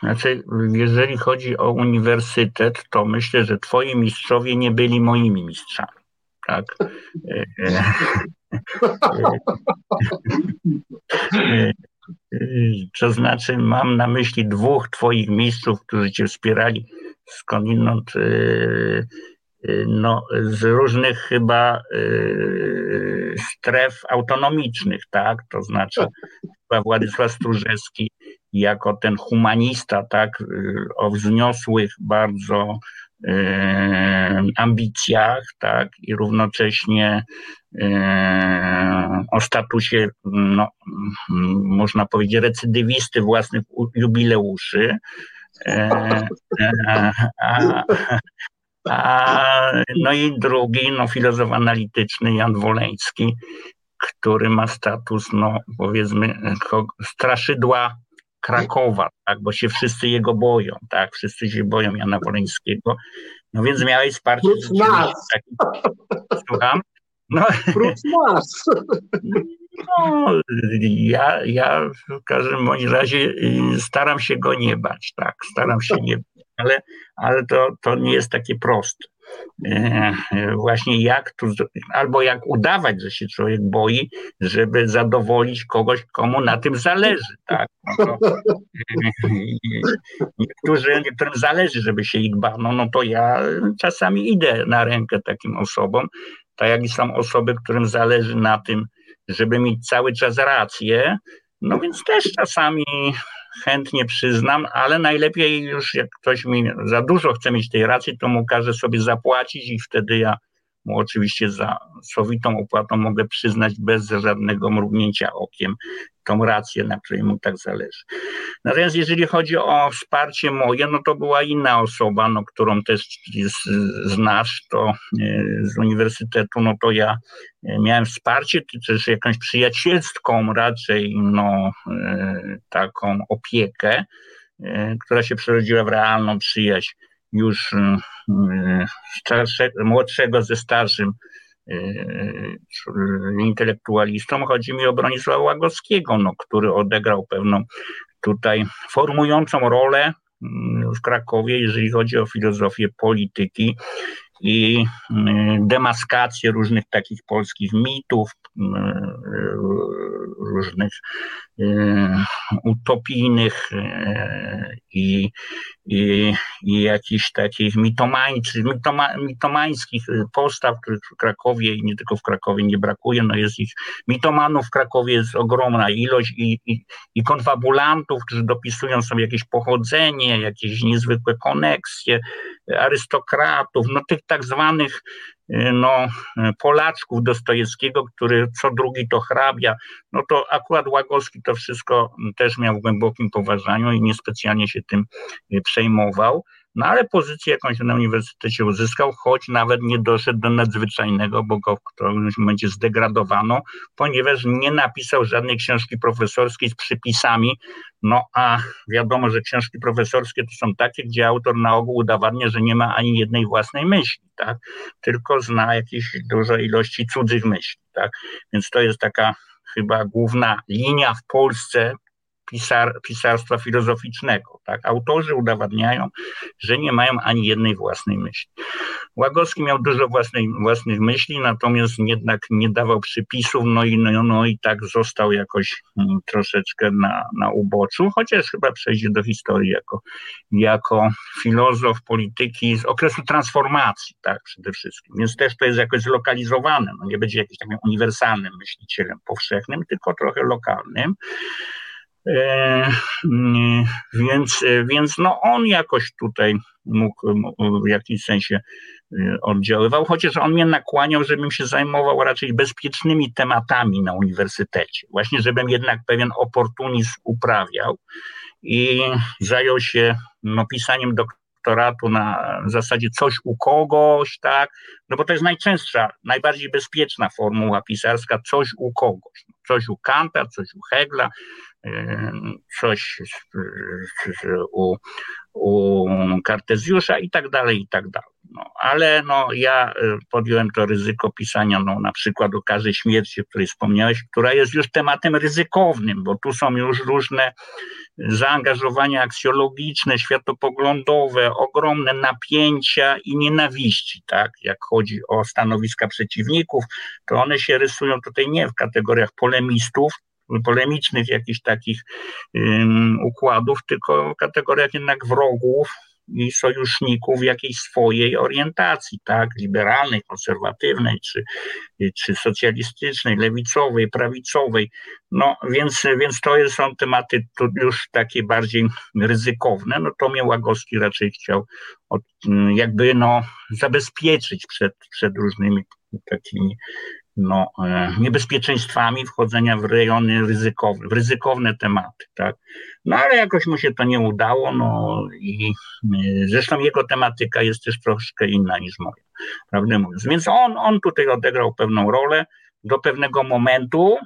Znaczy, jeżeli chodzi o uniwersytet, to myślę, że twoi mistrzowie nie byli moimi mistrzami. Tak. To znaczy, mam na myśli dwóch Twoich mistrzów, którzy Cię wspierali skądinąd no, z różnych chyba stref autonomicznych, tak? To znaczy chyba Władysław Stróżewski jako ten humanista, tak? O wzniosłych bardzo ambicjach, tak? I równocześnie o statusie, no, można powiedzieć, recydywisty własnych jubileuszy. A, a, no i drugi, no, filozof analityczny Jan Woleński, który ma status, no, powiedzmy, straszydła Krakowa, tak, bo się wszyscy jego boją, tak, wszyscy się boją Jana Woleńskiego, no więc miałeś wsparcie. nas. Taki, słucham? No, nas. No, ja, ja w każdym bądź razie y, staram się go nie bać, tak, staram się nie bać, ale, ale to, to nie jest takie proste. E, właśnie jak tu, albo jak udawać, że się człowiek boi, żeby zadowolić kogoś, komu na tym zależy, tak. No to, niektórzy, niektórym zależy, żeby się ich bano, no to ja czasami idę na rękę takim osobom, tak jak i są osoby, którym zależy na tym, żeby mieć cały czas rację, no więc też czasami chętnie przyznam, ale najlepiej już jak ktoś mi za dużo chce mieć tej racji, to mu każe sobie zapłacić i wtedy ja mu oczywiście za sowitą opłatą mogę przyznać bez żadnego mrugnięcia okiem tą rację, na której mu tak zależy. Natomiast jeżeli chodzi o wsparcie moje, no to była inna osoba, no, którą też znasz, to e, z uniwersytetu, no to ja e, miałem wsparcie, też jakąś przyjacielską raczej, no, e, taką opiekę, która się przerodziła w realną przyjaźń już starsze, młodszego ze starszym intelektualistą. Chodzi mi o Bronisława Łagowskiego, no, który odegrał pewną tutaj formującą rolę mm, w Krakowie, jeżeli chodzi o filozofię polityki i mm, demaskację różnych takich polskich mitów, mm, różnych utopijnych i, i, i jakichś takich mitomańczych, mitoma, mitomańskich postaw, których w Krakowie i nie tylko w Krakowie nie brakuje. No jest ich, mitomanów w Krakowie jest ogromna ilość i, i, i konfabulantów, którzy dopisują sobie jakieś pochodzenie, jakieś niezwykłe koneksje, arystokratów, no tych tak zwanych no, Polaczków Dostojewskiego, który co drugi to hrabia, no to akurat Łagowski to wszystko też miał w głębokim poważaniu i niespecjalnie się tym przejmował. No ale pozycję jakąś na uniwersytecie uzyskał, choć nawet nie doszedł do nadzwyczajnego, bo go w którymś momencie zdegradowano, ponieważ nie napisał żadnej książki profesorskiej z przypisami. No a wiadomo, że książki profesorskie to są takie, gdzie autor na ogół udowadnia, że nie ma ani jednej własnej myśli, tak? Tylko zna jakieś duże ilości cudzych myśli, tak? Więc to jest taka chyba główna linia w Polsce pisar, pisarstwa filozoficznego. Tak? Autorzy udowadniają, że nie mają ani jednej własnej myśli. Łagowski miał dużo własnej, własnych myśli, natomiast jednak nie dawał przypisów, no i, no, no i tak został jakoś hmm, troszeczkę na, na uboczu, chociaż chyba przejdzie do historii jako, jako filozof polityki z okresu transformacji, tak, przede wszystkim. Więc też to jest jakoś zlokalizowane, no nie będzie jakimś takim uniwersalnym myślicielem powszechnym, tylko trochę lokalnym. E, więc, więc no on jakoś tutaj mógł w jakimś sensie e, oddziaływał, chociaż on mnie nakłaniał, żebym się zajmował raczej bezpiecznymi tematami na uniwersytecie. Właśnie, żebym jednak pewien oportunizm uprawiał i zajął się no, pisaniem doktoratu na zasadzie coś u kogoś, tak? No bo to jest najczęstsza, najbardziej bezpieczna formuła pisarska, coś u kogoś. Coś u Kanta, coś u Hegla, coś u, u Kartezjusza i tak dalej, i tak dalej. No, ale no, ja y, podjąłem to ryzyko pisania no, na przykład o karze śmierci, o której wspomniałeś, która jest już tematem ryzykownym, bo tu są już różne zaangażowania aksjologiczne, światopoglądowe, ogromne napięcia i nienawiści, tak? Jak chodzi o stanowiska przeciwników, to one się rysują tutaj nie w kategoriach polemistów, polemicznych jakichś takich um, układów, tylko w kategoriach jednak wrogów, i sojuszników jakiejś swojej orientacji, tak, liberalnej, konserwatywnej, czy, czy socjalistycznej, lewicowej, prawicowej. No więc, więc to są tematy już takie bardziej ryzykowne. No to mnie Łagowski raczej chciał od, jakby no, zabezpieczyć przed, przed różnymi takimi no, e, niebezpieczeństwami wchodzenia w rejony ryzykowne, w ryzykowne tematy, tak. No ale jakoś mu się to nie udało, no i e, zresztą jego tematyka jest też troszkę inna niż moja, prawdę mówiąc. Więc on, on tutaj odegrał pewną rolę do pewnego momentu,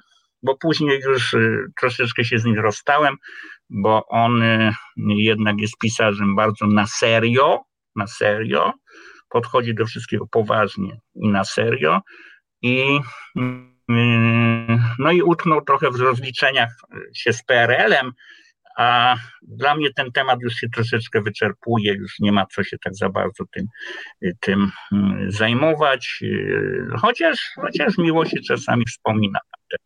bo później już e, troszeczkę się z nim rozstałem, bo on jednak jest pisarzem bardzo na serio, na serio, podchodzi do wszystkiego poważnie i na serio, i mm, no i utknął trochę w rozliczeniach się z PRL-em, a dla mnie ten temat już się troszeczkę wyczerpuje, już nie ma co się tak za bardzo tym, tym mm, zajmować, chociaż, chociaż miło się czasami wspomina tamte,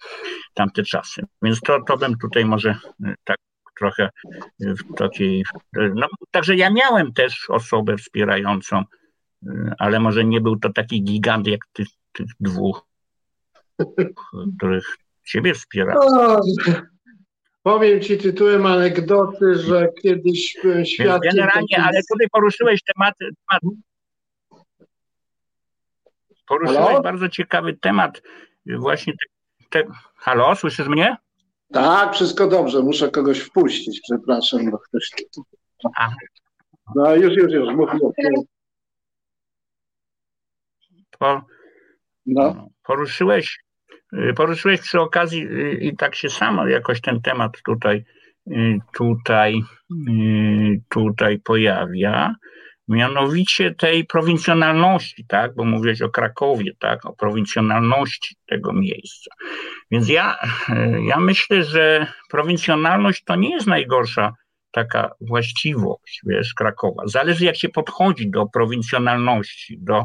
tamte czasy. Więc to, to bym tutaj może tak trochę w takiej. No, także ja miałem też osobę wspierającą, ale może nie był to taki gigant jak ty, tych dwóch, których ciebie wspiera. powiem ci tytułem anegdoty, że kiedyś byłem świadkiem... Generalnie, ale tutaj poruszyłeś temat... temat poruszyłeś Halo? bardzo ciekawy temat. Właśnie te, te... Halo, słyszysz mnie? Tak, wszystko dobrze. Muszę kogoś wpuścić, przepraszam, bo ktoś... No już, już, już. Mów, mów. Po, no. Poruszyłeś, y, poruszyłeś przy okazji y, i tak się samo jakoś ten temat tutaj, y, tutaj, tutaj pojawia, mianowicie tej prowincjonalności, tak, bo mówiłeś o Krakowie, tak, o prowincjonalności tego miejsca. Więc ja, ja myślę, że prowincjonalność to nie jest najgorsza taka właściwość, wiesz, Krakowa. Zależy jak się podchodzi do prowincjonalności, do,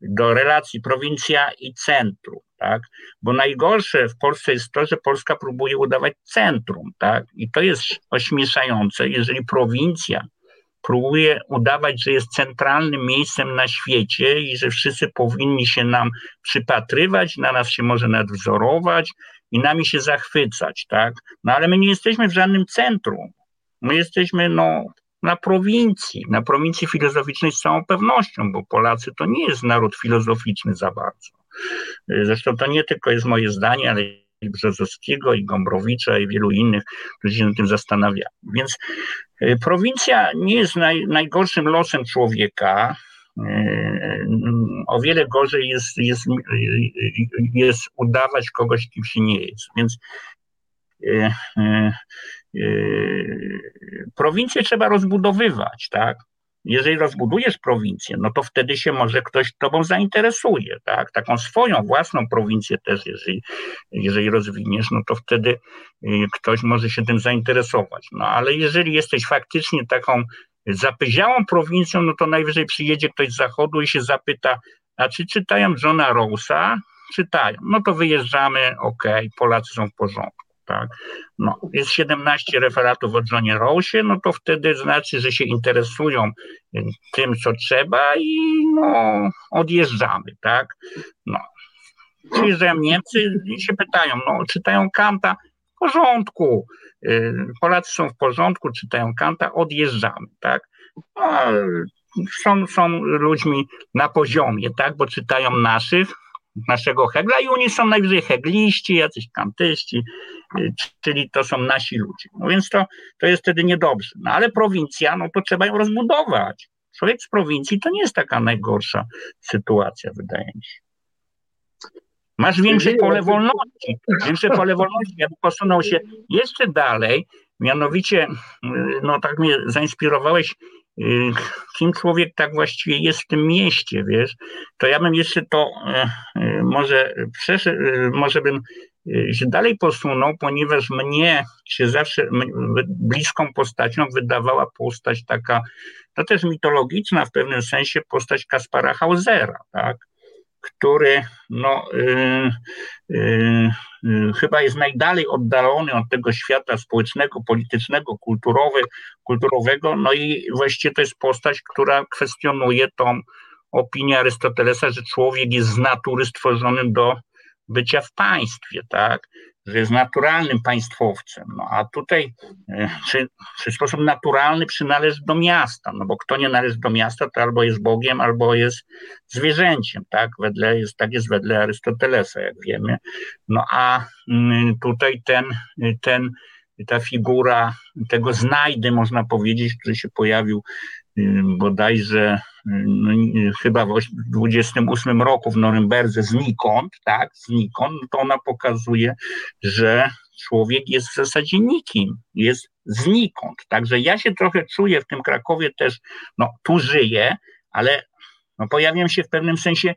do relacji prowincja i centrum, tak? Bo najgorsze w Polsce jest to, że Polska próbuje udawać centrum, tak? I to jest ośmieszające, jeżeli prowincja próbuje udawać, że jest centralnym miejscem na świecie i że wszyscy powinni się nam przypatrywać, na nas się może nawet wzorować i nami się zachwycać, tak? No ale my nie jesteśmy w żadnym centrum. My jesteśmy no, na prowincji, na prowincji filozoficznej z całą pewnością, bo Polacy to nie jest naród filozoficzny za bardzo. Zresztą to nie tylko jest moje zdanie, ale i Brzozowskiego, i Gombrowicza, i wielu innych, którzy się nad tym zastanawiają. Więc y, prowincja nie jest naj, najgorszym losem człowieka. Y, o wiele gorzej jest, jest, jest udawać kogoś, kim się nie jest. Więc Yy, prowincję trzeba rozbudowywać, tak? Jeżeli rozbudujesz prowincję, no to wtedy się może ktoś tobą zainteresuje, tak? Taką swoją własną prowincję też, jeżeli, jeżeli rozwiniesz, no to wtedy yy, ktoś może się tym zainteresować. No ale jeżeli jesteś faktycznie taką zapyziałą prowincją, no to najwyżej przyjedzie ktoś z zachodu i się zapyta, a czy czytają Johna Rawlsa? Czytają. No to wyjeżdżamy, okej, okay, Polacy są w porządku tak? No, jest 17 referatów o Johnie Rawlsie, no to wtedy znaczy, że się interesują y, tym, co trzeba i no, odjeżdżamy, tak? No. Przyjeżdżają Niemcy i się pytają, no, czytają Kanta, w porządku, y, Polacy są w porządku, czytają Kanta, odjeżdżamy, tak? No, są, są ludźmi na poziomie, tak, bo czytają naszych, naszego Hegla i oni są najwyżej hegliści, jacyś kantyści, czyli to są nasi ludzie. No więc to, to jest wtedy niedobrze. No ale prowincja, no to trzeba ją rozbudować. Człowiek z prowincji to nie jest taka najgorsza sytuacja, wydaje mi się. Masz większe pole wolności, większe pole wolności. Ja bym posunął się jeszcze dalej, mianowicie, y, no tak mnie zainspirowałeś kim człowiek tak właściwie jest w tym mieście, wiesz, to ja bym jeszcze to może, może bym się dalej posunął, ponieważ mnie się zawsze bliską postacią wydawała postać taka, to też mitologiczna w pewnym sensie postać Kaspara Hausera, tak? który no, yy, yy, chyba jest najdalej oddalony od tego świata społecznego, politycznego, kulturowy, kulturowego, no i właściwie to jest postać, która kwestionuje tą opinię Arystotelesa, że człowiek jest z natury stworzonym do bycia w państwie, tak? że jest naturalnym państwowcem. No a tutaj e, czy, czy sposób naturalny przynależy do miasta, no bo kto nie należy do miasta, to albo jest Bogiem, albo jest zwierzęciem, tak? Wedle jest, tak jest wedle Arystotelesa, jak wiemy. No a mm, tutaj ten, ten ta figura tego znajdy, można powiedzieć, który się pojawił bodajże no, chyba w 28 roku w Norymberdze znikąd, tak, znikąd, to ona pokazuje, że człowiek jest w zasadzie nikim, jest znikąd. Także ja się trochę czuję w tym Krakowie też, no tu żyję, ale no, pojawiam się w pewnym sensie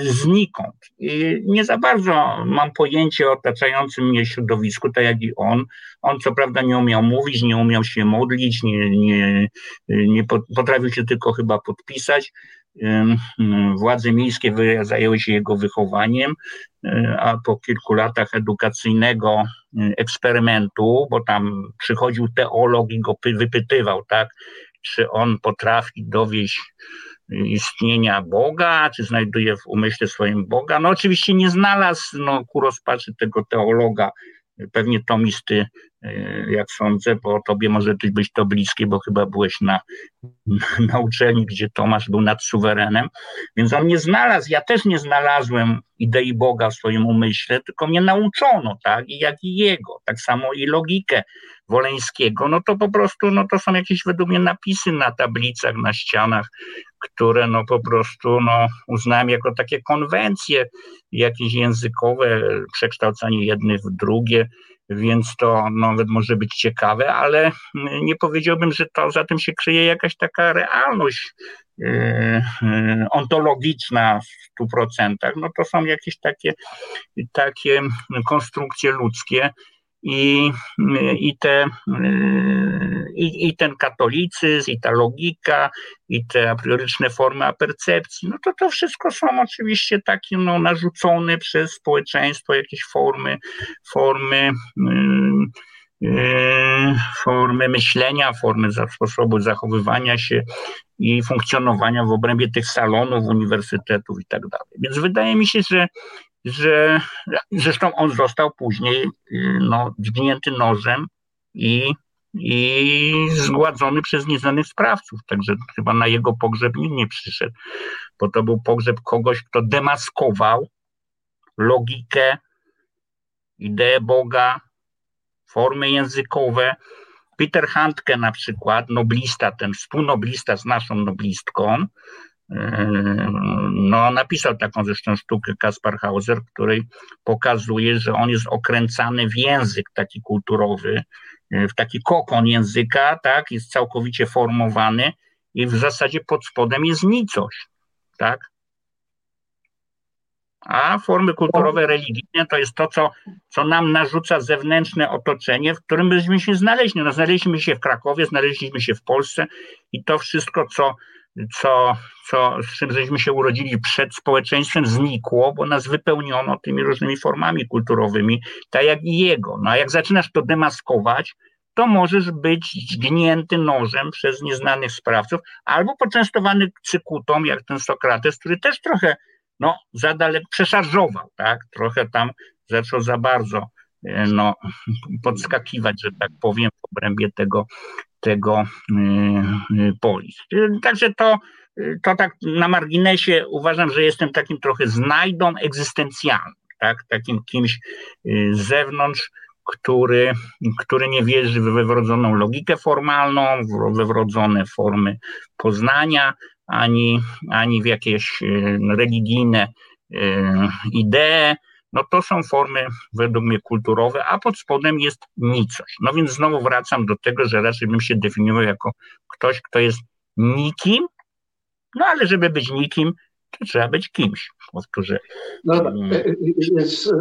znikąd. I nie za bardzo mam pojęcie o otaczającym mnie środowisku, tak jak i on. On co prawda nie umiał mówić, nie umiał się modlić, nie, nie, nie potrafił się tylko chyba podpisać. Władze miejskie zajęły się jego wychowaniem, a po kilku latach edukacyjnego eksperymentu, bo tam przychodził teolog i go wypytywał, tak, czy on potrafi dowieść istnienia Boga, czy znajduje w umyśle swoim Boga. No oczywiście nie znalazł no, ku rozpaczy tego teologa, pewnie tomisty, e, jak sądzę, bo tobie może być to bliskie, bo chyba byłeś na, na uczelni, gdzie Tomasz był nad suwerenem, więc on nie znalazł, ja też nie znalazłem idei Boga w swoim umyśle, tylko mnie nauczono, tak, i jak i jego, tak samo i logikę Woleńskiego, no to po prostu, no to są jakieś według mnie napisy na tablicach, na ścianach, które no po prostu no, uznałem jako takie konwencje jakieś językowe, przekształcanie jednych w drugie, więc to nawet może być ciekawe, ale nie powiedziałbym, że to za tym się kryje jakaś taka realność yy, ontologiczna w 100%. No to są jakieś takie, takie konstrukcje ludzkie, i, i, te, i, i, ten katolicyzm, i ta logika, i te aprioryczne formy apercepcji, no to to wszystko są oczywiście takie no, narzucone przez społeczeństwo jakieś formy, formy yy, formy myślenia, formy sposobu zachowywania się i funkcjonowania w obrębie tych salonów, uniwersytetów i tak dalej. Więc wydaje mi się, że że zresztą on został później y, no, dźgnięty nożem i, i zgładzony przez nieznanych sprawców. Także chyba na jego pogrzeb nikt nie przyszedł, bo to był pogrzeb kogoś, kto demaskował logikę, ideę Boga, formy językowe. Peter Handke na przykład, noblista, ten współnoblista z naszą noblistką, no, napisał taką zresztą sztukę Kaspar Hauser, której pokazuje, że on jest okręcany w język taki kulturowy, w taki kokon języka, tak, jest całkowicie formowany i w zasadzie pod spodem jest nicość, tak. A formy kulturowe, religijne to jest to, co, co nam narzuca zewnętrzne otoczenie, w którym byśmy się znaleźli. No, znaleźliśmy się w Krakowie, znaleźliśmy się w Polsce i to wszystko, co co, co, z czym żeśmy się urodzili przed społeczeństwem, znikło, bo nas wypełniono tymi różnymi formami kulturowymi, tak jak i jego. No a jak zaczynasz to demaskować, to możesz być dźgnięty nożem przez nieznanych sprawców, albo poczęstowany cykutą, jak ten Sokrates, który też trochę no, za daleko przeszarżował, tak? Trochę tam zaczął za bardzo e, no, podskakiwać, że tak powiem, w obrębie tego tego y, y, polis. Także to, to tak na marginesie uważam, że jestem takim trochę znajdą egzystencjalnym, tak? takim kimś y, z zewnątrz, który, który nie wierzy w wywrodzoną logikę formalną, we wrodzone formy poznania, ani, ani w jakieś religijne idee, no to są formy według mnie kulturowe, a pod spodem jest nicość. No więc znowu wracam do tego, że raczej bym się definiował jako ktoś, kto jest nikim, no ale żeby być nikim, to trzeba być kimś. Powtórzę. No, e, e, więc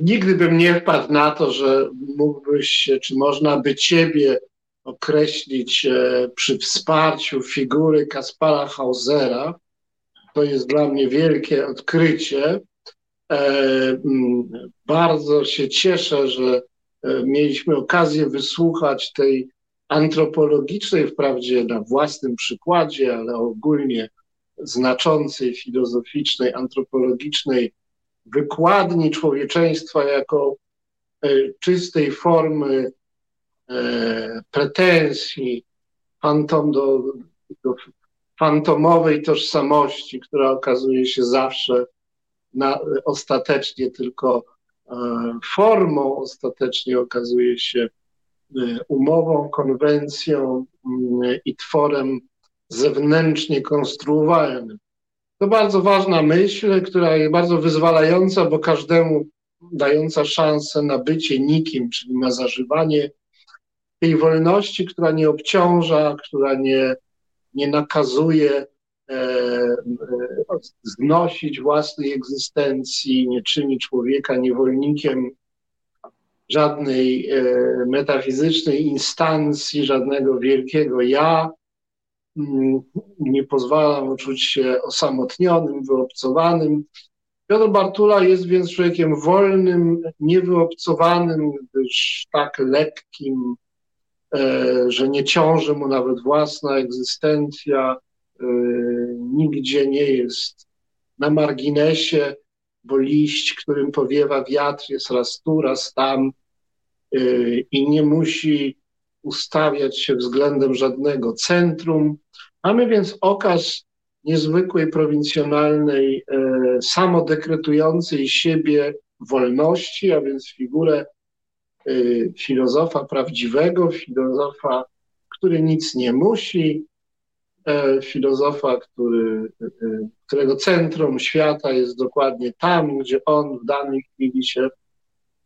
nigdy bym nie wpadł na to, że mógłbyś, czy można by ciebie określić przy wsparciu figury Kaspara Hausera. To jest dla mnie wielkie odkrycie. Mm, bardzo się cieszę, że mieliśmy okazję wysłuchać tej antropologicznej, wprawdzie na własnym przykładzie, ale ogólnie znaczącej, filozoficznej, antropologicznej wykładni człowieczeństwa jako e, czystej formy e, pretensji fantom do, do fantomowej tożsamości, która okazuje się zawsze na, ostatecznie tylko e, formą, ostatecznie okazuje się umową, konwencją mm, i tworem zewnętrznie konstruowalnym. To bardzo ważna myśl, która jest bardzo wyzwalająca, bo każdemu dająca szansę na bycie nikim, czyli na zażywanie tej wolności, która nie obciąża, która nie, nie nakazuje e, e, znosić własnej egzystencji, nie czyni człowieka niewolnikiem żadnej e, metafizycznej instancji, żadnego wielkiego ja, mm, nie pozwala mu czuć się osamotnionym, wyobcowanym. Piotr Bartula jest więc człowiekiem wolnym, niewyobcowanym, gdyż tak lekkim, e, że nie ciąży mu nawet własna egzystencja, e, nigdzie nie jest na marginesie, bo liść, którym powiewa wiatr, jest raz tu, raz tam yy, i nie musi ustawiać się względem żadnego centrum. Mamy więc okaz niezwykłej, prowincjonalnej, yy, samodekretującej siebie wolności, a więc figurę filozofa prawdziwego, filozofa, który nic nie musi, filozofa, który, e, którego centrum świata jest dokładnie tam, gdzie on w danej chwili się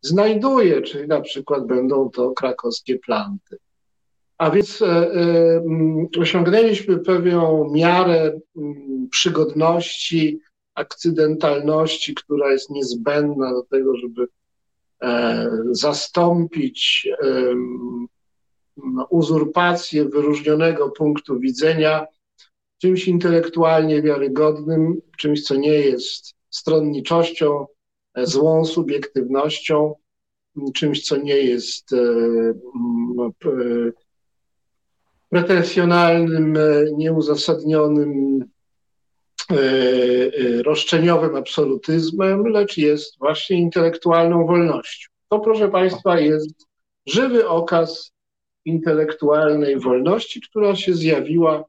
znajduje, czyli na przykład będą to krakowskie planty. A więc e, osiągnęliśmy pewną miarę przygodności, akcydentalności, która jest niezbędna do tego, żeby zastąpić uzurpację wyróżnionego punktu widzenia czymś intelektualnie wiarygodnym, czymś, co nie jest stronniczością, e, złą subiektywnością, czymś, co nie jest e, pretensjonalnym, e, nieuzasadnionym, roszczeniowym absolutyzmem, lecz jest właśnie intelektualną wolnością. To, proszę Państwa, jest żywy okaz intelektualnej wolności, która się zjawiła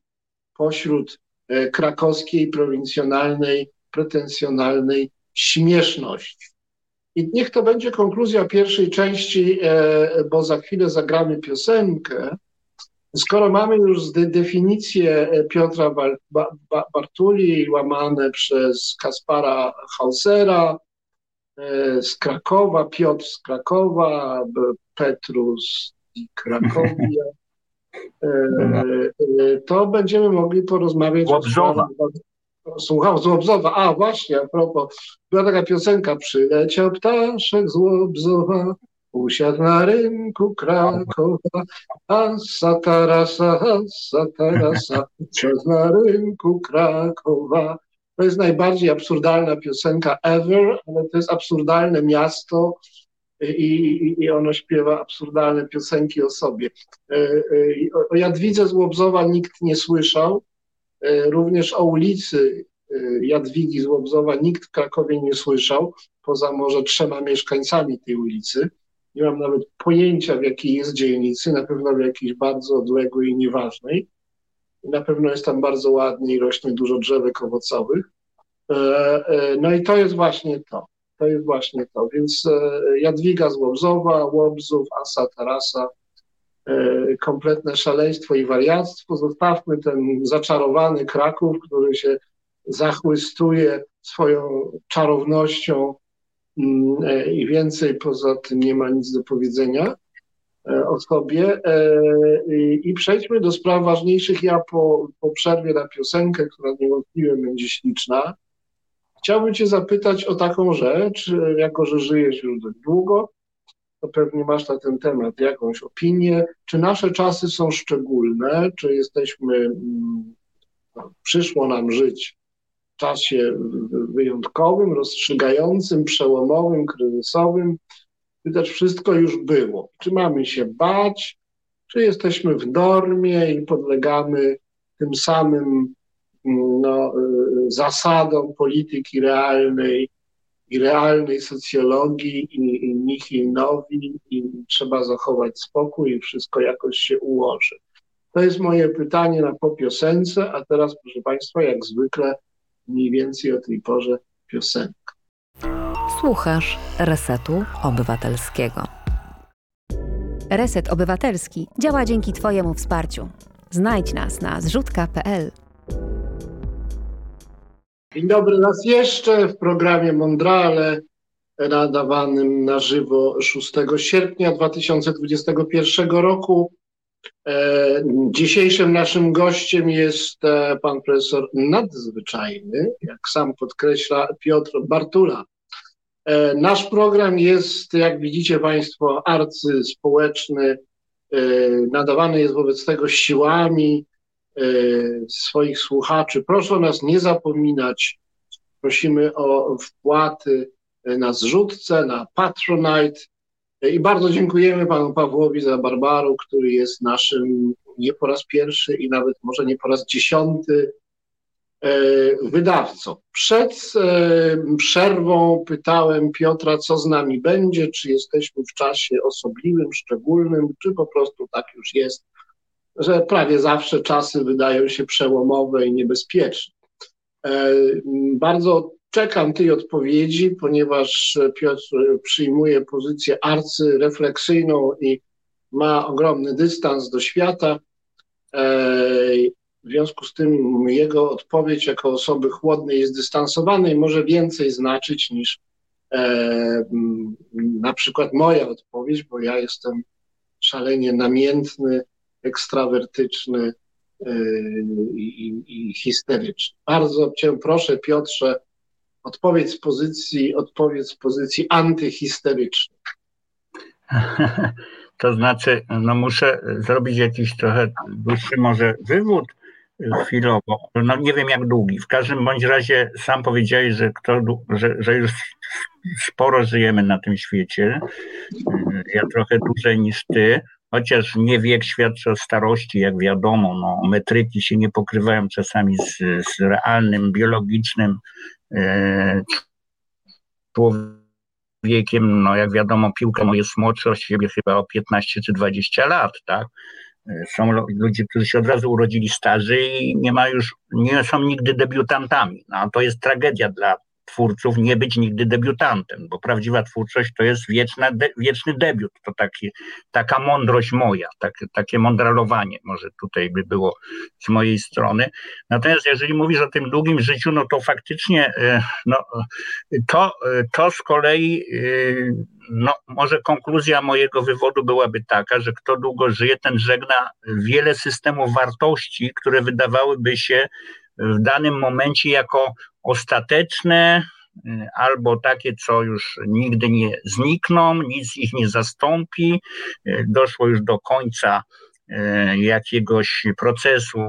pośród e, krakowskiej, prowincjonalnej, pretensjonalnej śmieszności. I niech to będzie konkluzja pierwszej części, e, bo za chwilę zagramy piosenkę. Skoro mamy już definicję e, Piotra Bartuli łamane przez Kaspara Hausera z Krakowa, Piotr z Krakowa, Petrus Krakowia. E, e, to będziemy mogli porozmawiać. Łobzowa. Słuchał z Łobzowa. A właśnie, a propos, była taka piosenka, przyleciał ptaszek z Łobzowa, usiadł na rynku Krakowa, a satarasa, satarasa, usiadł na rynku Krakowa. To jest najbardziej absurdalna piosenka ever, ale to jest absurdalne miasto, i, i ono śpiewa absurdalne piosenki o sobie. E, e, o Jadwidze z Łobzowa nikt nie słyszał, e, również o ulicy Jadwigi z Łobzowa nikt w Krakowie nie słyszał, poza może trzema mieszkańcami tej ulicy. Nie mam nawet pojęcia, w jakiej jest dzielnicy, na pewno w jakiejś bardzo odległej i nieważnej. Na pewno jest tam bardzo ładnie i rośnie dużo drzewek owocowych. No i to jest właśnie to. To jest właśnie to. Więc e, Jadwiga z Łobzowa, Łobzów, Asa, Tarasa, e, kompletne szaleństwo i wariactwo. Zostawmy ten zaczarowany Kraków, który się zachłystuje swoją czarownością mm, e, i więcej poza tym nie ma nic do powiedzenia. osobie i przejdźmy do spraw ważniejszych. Ja po, po przerwie na piosenkę, która niewątpliwie będzie śliczna, chciałbym Cię zapytać o taką rzecz, jako że żyjesz już dość długo, to pewnie masz na ten temat jakąś opinię. Czy nasze czasy są szczególne? Czy jesteśmy, mm, no, przyszło nam żyć w czasie wyjątkowym, rozstrzygającym, przełomowym, kryzysowym? Też wszystko już było? Czy mamy się bać? Czy jesteśmy w normie i podlegamy tym samym no, y, zasadom polityki realnej, i realnej socjologii i, i nihilnowi i trzeba zachować spokój i wszystko jakoś się ułoży. To jest moje pytanie na po piosence, a teraz proszę Państwa, jak zwykle mniej więcej o tej porze piosenka. Słuchasz Resetu Obywatelskiego. Reset Obywatelski działa dzięki Twojemu wsparciu. Znajdź nas na zrzutka.pl. Dzień dobry raz jeszcze w programie Mondrale nadawanym na żywo 6 sierpnia 2021 roku. E, dzisiejszym naszym gościem jest e, pan profesor nadzwyczajny, jak sam podkreśla Piotr Bartula. E, nasz program jest, jak widzicie Państwo, arcyspołeczny, nadawany jest wobec tego siłami swoich słuchaczy. Proszę nas nie zapominać. Prosimy o wpłaty na zrzutce, na Patronite. E, I bardzo dziękujemy panu Pawłowi za Barbaru, który jest naszym nie po raz pierwszy i nawet może nie po raz dziesiąty e, wydawcą. Przed przerwą pytałem Piotra, co z nami będzie, czy jesteśmy w czasie osobliwym, szczególnym, czy po prostu tak już jest że prawie zawsze czasy wydają się przełomowe i niebezpieczne. E, bardzo czekam tej odpowiedzi, ponieważ Piotr przyjmuje pozycję arcyrefleksyjną i ma ogromny dystans do świata. E, w związku z tym jego odpowiedź jako osoby chłodnej i może więcej znaczyć niż e, na przykład moja odpowiedź, bo ja jestem szalenie namiętny, ekstrawertyczny yy, i, i, histeryczny. Bardzo cię proszę, Piotrze, odpowiedz z pozycji, odpowiedz z pozycji antyhisterycznej. To znaczy, no muszę zrobić jakiś trochę dłuższy może wywód chwilowo, no nie wiem jak długi. W każdym bądź razie sam powiedziałeś, że, kto, że, że już sporo żyjemy na tym świecie. Ja trochę dłużej niż ty. Chociaż nie wiek świadczy o starości, jak wiadomo, no, metryki się nie pokrywają czasami z, z realnym, biologicznym e, człowiekiem. No, jak wiadomo, piłka jest młodszy od siebie chyba o 15 czy 20 lat, tak? E, są ludzie, którzy się od razu urodzili starzy i nie ma już, nie są nigdy debiutantami. No, to jest tragedia dla twórców nie być nigdy debiutantem, bo prawdziwa twórczość to jest wieczna, de, wieczny debiut. To taki, taka mądrość moja, tak, takie mądralowanie może tutaj by było z mojej strony. Natomiast jeżeli mówisz o tym długim życiu, no to faktycznie e, no, to, to z kolei e, no, może konkluzja mojego wywodu byłaby taka, że kto długo żyje, ten żegna wiele systemów wartości, które wydawałyby się w danym momencie jako ostateczne y, albo takie, co już nigdy nie znikną, nic ich nie zastąpi. Y, doszło już do końca y, jakiegoś procesu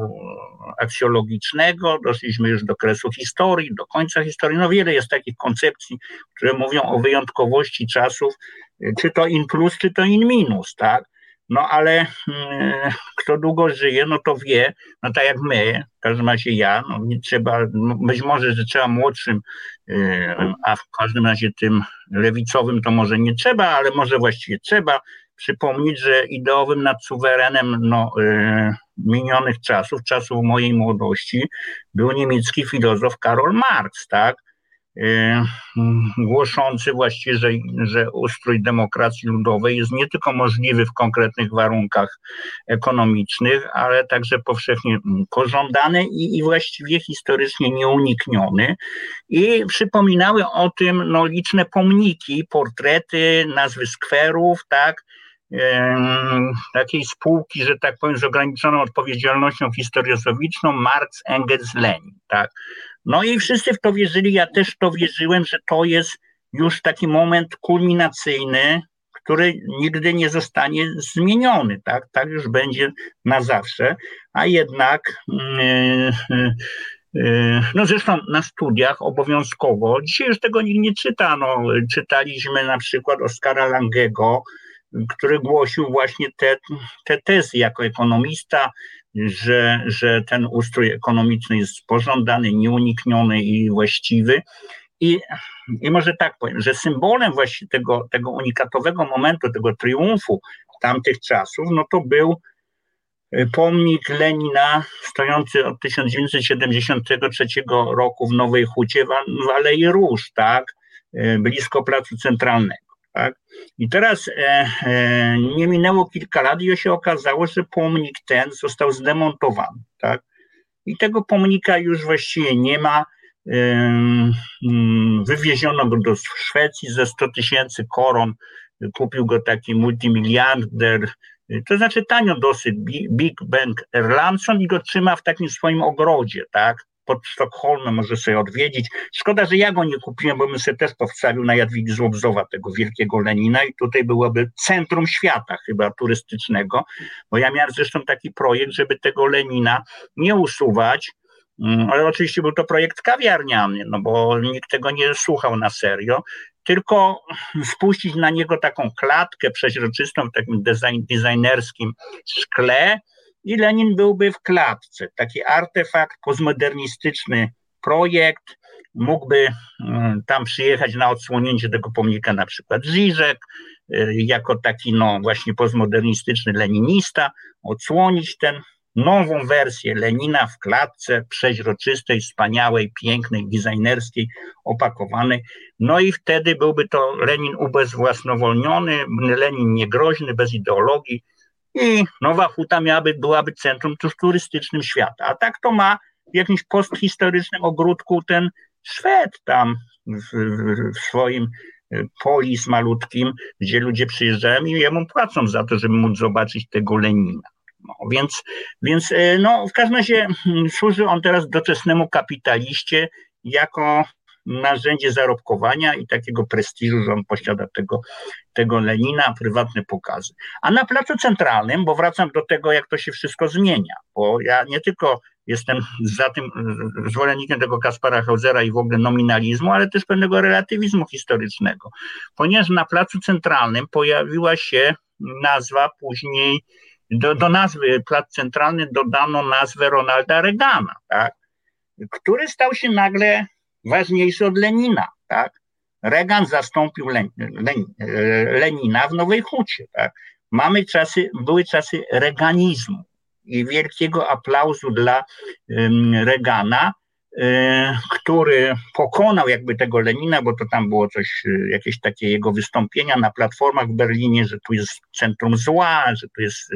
aksjologicznego, doszliśmy już do kresu historii, do końca historii. No wiele jest takich koncepcji, które mówią o wyjątkowości czasów, czy to in plus, czy to in minus, tak? No ale mm, kto długo żyje, no to wie, no tak jak my, w każdym razie ja, no nie trzeba, no być może, że trzeba młodszym, y, a w każdym razie tym lewicowym to może nie trzeba, ale może właściwie trzeba przypomnieć, że ideowym nad suwerenem no, y, minionych czasów, czasów mojej młodości, był niemiecki filozof Karol Marx, tak? Y, głoszący właściwie, że, że ustrój demokracji ludowej jest nie tylko możliwy w konkretnych warunkach ekonomicznych, ale także powszechnie pożądany i, i właściwie historycznie nieunikniony. I przypominały o tym no, liczne pomniki, portrety, nazwy skwerów, tak, takiej spółki, że tak powiem, z ograniczoną odpowiedzialnością historiozowiczną Marx, Engels, Lenin. Tak? No i wszyscy w to wierzyli, ja też to wierzyłem, że to jest już taki moment kulminacyjny, który nigdy nie zostanie zmieniony, tak? Tak już będzie na zawsze, a jednak yy, yy, no zresztą na studiach obowiązkowo, dzisiaj już tego nikt nie czyta, no, czytaliśmy na przykład Oskara Langego, który głosił właśnie te, te tezy jako ekonomista, że, że ten ustrój ekonomiczny jest pożądany, nieunikniony i właściwy. I, I może tak powiem, że symbolem właśnie tego, tego unikatowego momentu, tego triumfu tamtych czasów, no to był y, pomnik Lenina stojący od 1973 roku w Nowej Hucie w Alei Róż, tak, y, blisko Placu Centralnego. Tak? I teraz e, e, nie minęło kilka lat i się okazało, że pomnik ten został zdemontowany. Tak? I tego pomnika już właściwie nie ma. E, wywieziono go do Szwecji ze 100 tysięcy koron. Kupił go taki multimiliarder, to znaczy tanio dosyć, Big Bank Erlandson i go trzyma w takim swoim ogrodzie, tak? Pod Sztokholmem, może sobie odwiedzić. Szkoda, że ja go nie kupiłem, bo bym sobie też powstawił na Jadwigi z Łobzowa, tego wielkiego Lenina. I tutaj byłoby centrum świata chyba turystycznego, bo ja miałem zresztą taki projekt, żeby tego Lenina nie usuwać, mm, ale oczywiście był to projekt kawiarniany, no bo nikt tego nie słuchał na serio, tylko spuścić na niego taką klatkę przeźroczystą w takim design, designerskim szkle, i Lenin byłby w klatce. Taki artefakt, postmodernistyczny projekt, mógłby mm, tam przyjechać na odsłonięcie tego pomnika na przykład Żyżek, y, jako taki no właśnie postmodernistyczny leninista, odsłonić tę nową wersję Lenina w klatce przeźroczystej, wspaniałej, pięknej, designerskiej, opakowanej. No i wtedy byłby to Lenin ubezwłasnowolniony, Lenin niegroźny, bez ideologii, i Nowa Huta miałaby, byłaby centrum turystycznym świata. A tak to ma w jakimś posthistorycznym ogródku ten Szwed tam w, w, w swoim e, polis malutkim, gdzie ludzie przyjeżdżają i jemu płacą za to, żeby móc zobaczyć tego Lenina. No, więc, więc e, no, w każdym razie hmm, służy on teraz doczesnemu kapitaliście jako narzędzie zarobkowania i takiego prestiżu, że on posiada tego, tego Lenina, prywatne pokazy. A na Placu Centralnym, bo wracam do tego, jak to się wszystko zmienia, bo ja nie tylko jestem za tym zwolennikiem tego Kaspara Hausera i w ogóle nominalizmu, ale też pewnego relatywizmu historycznego, ponieważ na Placu Centralnym pojawiła się nazwa później, do, do nazwy Plac Centralny dodano nazwę Ronalda Reagana, tak? który stał się nagle ważniejszy od Lenina, tak? Reagan zastąpił Len, Len, Lenina w Nowej Hucie, tak? Mamy czasy, były czasy reganizmu i wielkiego aplauzu dla um, Reagana, y, który pokonał jakby tego Lenina, bo to tam było coś, y, jakieś takie jego wystąpienia na platformach w Berlinie, że tu jest centrum zła, że tu jest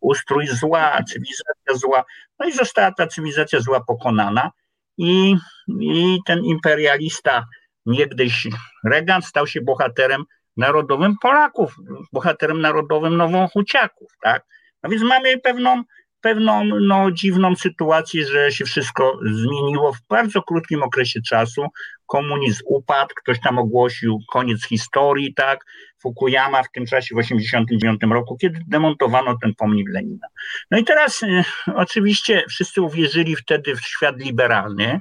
ustrój zła, cywilizacja zła. No i została ta cywilizacja zła pokonana i, i ten imperialista, niegdyś Reagan, stał się bohaterem narodowym Polaków, bohaterem narodowym Nowochuciaków, tak? No więc mamy pewną, pewną no, dziwną sytuację, że się wszystko zmieniło w bardzo krótkim okresie czasu. Komunizm upadł, ktoś tam ogłosił koniec historii, tak? Fukuyama w tym czasie w 1989 roku, kiedy demontowano ten pomnik Lenina. No i teraz y, oczywiście wszyscy uwierzyli wtedy w świat liberalny,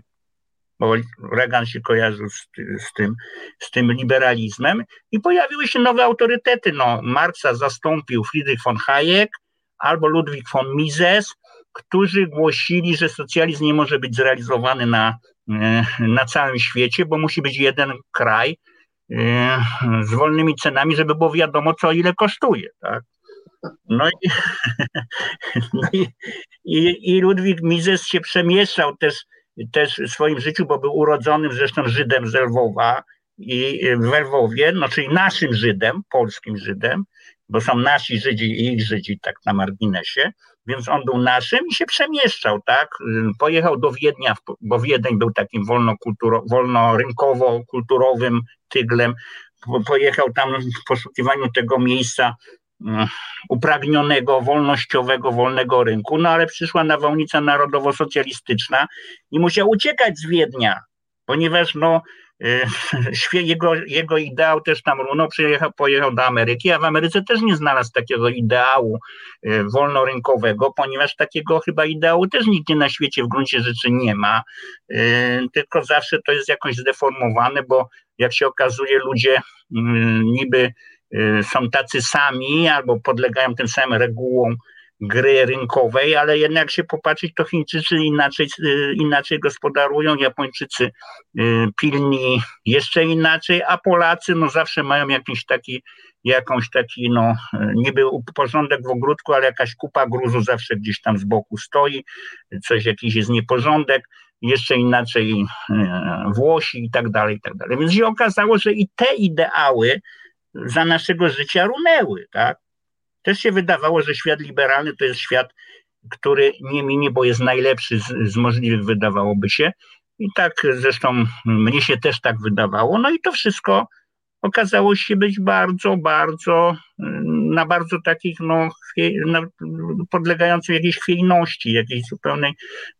bo Reagan się kojarzył z, z, tym, z tym liberalizmem i pojawiły się nowe autorytety. No, Marksa zastąpił Friedrich von Hayek albo Ludwig von Mises, którzy głosili, że socjalizm nie może być zrealizowany na, e, na całym świecie, bo musi być jeden kraj e, z wolnymi cenami, żeby było wiadomo, co ile kosztuje. Tak? No i, no i, i, i Ludwik Mises się przemieszczał też, też w swoim życiu, bo był urodzonym zresztą Żydem z Lwowa i w Lwowie, no czyli naszym Żydem, polskim Żydem, bo są nasi Żydzi i ich Żydzi, tak na marginesie, więc on był naszym i się przemieszczał, tak? Pojechał do Wiednia, bo Wiedeń był takim wolnorynkowo-kulturowym tyglem. Pojechał tam w poszukiwaniu tego miejsca mm, upragnionego, wolnościowego, wolnego rynku, no ale przyszła nawałnica narodowo-socjalistyczna i musiał uciekać z Wiednia, ponieważ no, y, jego, jego ideał też tam runął, przyjechał, pojechał do Ameryki, a w Ameryce też nie znalazł takiego ideału y, wolnorynkowego, ponieważ takiego chyba ideału też nigdzie na świecie w gruncie rzeczy nie ma, y, tylko zawsze to jest jakoś zdeformowane, bo jak się okazuje, ludzie niby są tacy sami albo podlegają tym samym regułom gry rynkowej, ale jednak się popatrzeć, to Chińczycy inaczej, y, inaczej gospodarują, Japończycy y, pilni jeszcze inaczej, a Polacy no zawsze mają jakiś taki, jakąś taki no niby porządek w ogródku, ale jakaś kupa gruzu zawsze gdzieś tam z boku stoi, coś jakiś jest nieporządek, jeszcze inaczej y, Włosi i tak dalej, i tak dalej. Więc się okazało, że i te ideały za naszego życia runęły, tak? Też się wydawało, że świat liberalny to jest świat, który nie minie, bo jest najlepszy z, z możliwych, wydawałoby się. I tak zresztą mnie się też tak wydawało. No i to wszystko okazało się być bardzo, bardzo, na bardzo takich, no, podlegających jakiejś chwiejności, jakiejś zupełnej,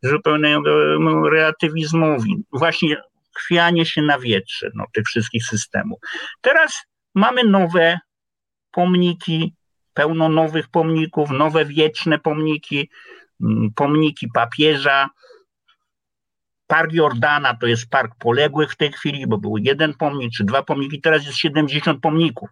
zupełnemu relatywizmowi. Właśnie chwianie się na wietrze no, tych wszystkich systemów. Teraz mamy nowe pomniki pełno nowych pomników, nowe wieczne pomniki, mm, pomniki papieża. Park Jordana to jest park poległych w tej chwili, bo był jeden pomnik czy dwa pomniki, teraz jest 70 pomników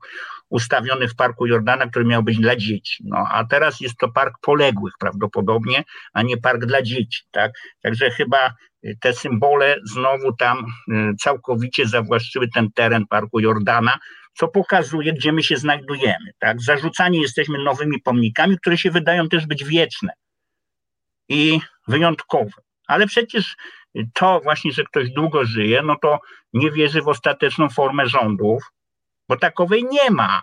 ustawionych w parku Jordana, który miał być dla dzieci. No, a teraz jest to park poległych prawdopodobnie, a nie park dla dzieci. Tak? Także chyba te symbole znowu tam y, całkowicie zawłaszczyły ten teren parku Jordana, co pokazuje, gdzie my się znajdujemy. Tak? Zarzucani jesteśmy nowymi pomnikami, które się wydają też być wieczne i wyjątkowe. Ale przecież to właśnie, że ktoś długo żyje, no to nie wierzy w ostateczną formę rządów, bo takowej nie ma.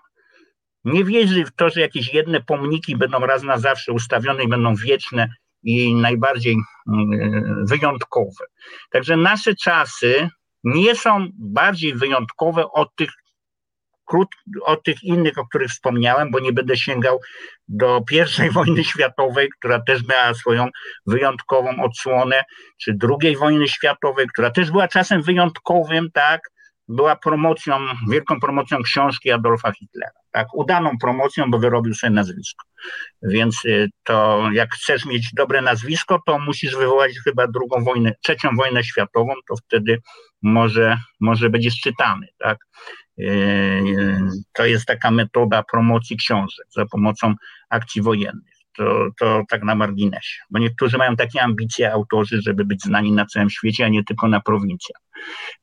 Nie wierzy w to, że jakieś jedne pomniki będą raz na zawsze ustawione i będą wieczne i najbardziej mm, wyjątkowe. Także nasze czasy nie są bardziej wyjątkowe od tych krót, od tych innych, o których wspomniałem, bo nie będę sięgał do I wojny światowej, która też miała swoją wyjątkową odsłonę, czy II wojny światowej, która też była czasem wyjątkowym, tak, była promocją, wielką promocją książki Adolfa Hitlera. Tak, udaną promocją, bo wyrobił sobie nazwisko. Więc y, to jak chcesz mieć dobre nazwisko, to musisz wywołać chyba drugą wojnę, trzecią wojnę światową, to wtedy może, może będziesz czytany, tak. Yy, to jest taka metoda promocji książek za pomocą akcji wojennych. To, to tak na marginesie, bo niektórzy mają takie ambicje autorzy, żeby być znani na całym świecie, a nie tylko na prowincjach.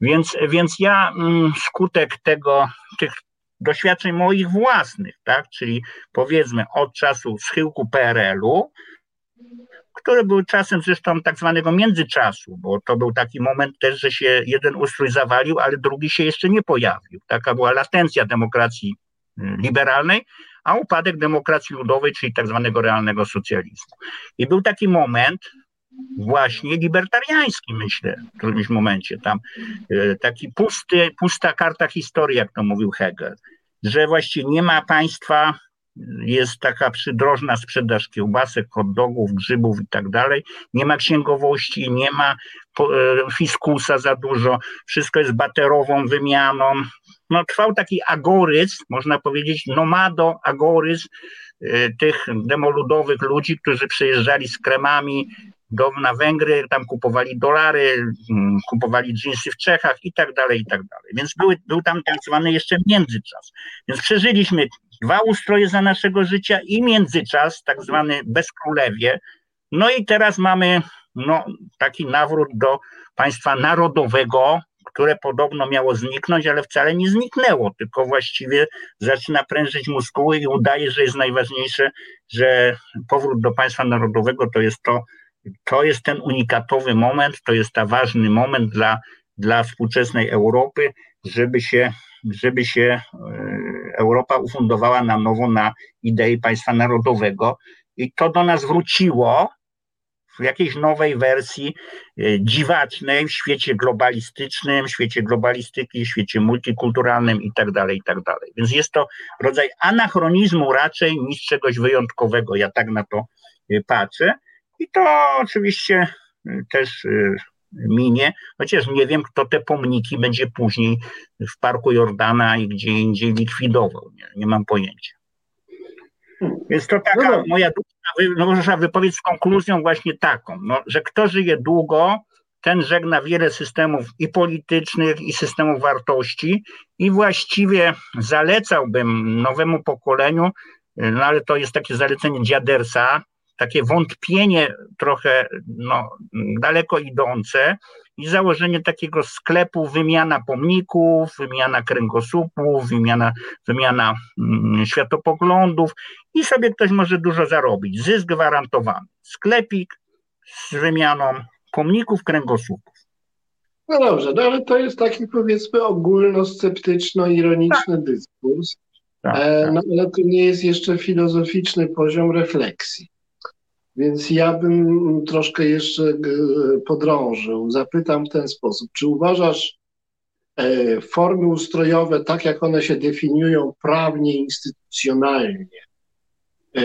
Więc, więc ja mm, skutek tego, tych doświadczeń moich własnych, tak, czyli powiedzmy od czasu schyłku PRL-u, które były czasem zresztą tak zwanego międzyczasu, bo to był taki moment też, że się jeden ustrój zawalił, ale drugi się jeszcze nie pojawił. Taka była latencja demokracji y, liberalnej, a upadek demokracji ludowej, czyli tak zwanego realnego socjalizmu. I był taki moment, właśnie libertariański, myślę, w którymś momencie tam, y, taki pusty, pusta karta historii, jak to mówił Hegel, że właściwie nie ma państwa jest taka przydrożna sprzedaż kiełbasek, hot dogów, grzybów i tak dalej. Nie ma księgowości, nie ma e, fiskusa za dużo, wszystko jest baterową wymianą. No, trwał taki agoryzm, można powiedzieć, nomado agoryzm e, tych demoludowych ludzi, którzy przyjeżdżali z kremami do, na Węgry, tam kupowali dolary, mm, kupowali dżinsy w Czechach i tak dalej, i tak dalej. Więc były, był tam tak zwany jeszcze międzyczas. Więc przeżyliśmy dwa ustroje za naszego życia i międzyczas, tak zwany bezkrólewie. No i teraz mamy no, taki nawrót do państwa narodowego, które podobno miało zniknąć, ale wcale nie zniknęło, tylko właściwie zaczyna prężyć muskuły i udaje, że jest najważniejsze, że powrót do państwa narodowego to jest to, to jest ten unikatowy moment, to jest ta ważny moment dla, dla współczesnej Europy, żeby się żeby się e, Europa ufundowała na nowo na idei państwa narodowego. I to do nas wróciło w jakiejś nowej wersji e, dziwacznej w świecie globalistycznym, w świecie globalistyki, w świecie multikulturalnym i tak dalej, i tak dalej. Więc jest to rodzaj anachronizmu raczej niż czegoś wyjątkowego. Ja tak na to e, patrzę. I to oczywiście e, też minie, chociaż nie wiem, kto te pomniki będzie później w Parku Jordana i gdzie indziej likwidował. Nie, nie mam pojęcia. Więc to taka no. moja no, wypowiedź z konkluzją właśnie taką, no, że kto żyje długo, ten żegna wiele systemów i politycznych, i systemów wartości i właściwie zalecałbym nowemu pokoleniu, no ale to jest takie zalecenie dziadersa, takie wątpienie trochę no, daleko idące i założenie takiego sklepu, wymiana pomników, wymiana kręgosłupów, wymiana, wymiana mm, światopoglądów i sobie ktoś może dużo zarobić. Zysk gwarantowany. Sklepik z wymianą pomników, kręgosłupów. No dobrze, no ale to jest taki powiedzmy ogólnosceptyczno-ironiczny tak. dyskurs. Tak, e, tak. No ale to nie jest jeszcze filozoficzny poziom refleksji. Więc ja bym troszkę jeszcze e, podrążył. Zapytam w ten sposób. Czy uważasz e, formy ustrojowe, tak jak one się definiują prawnie, instytucjonalnie, e,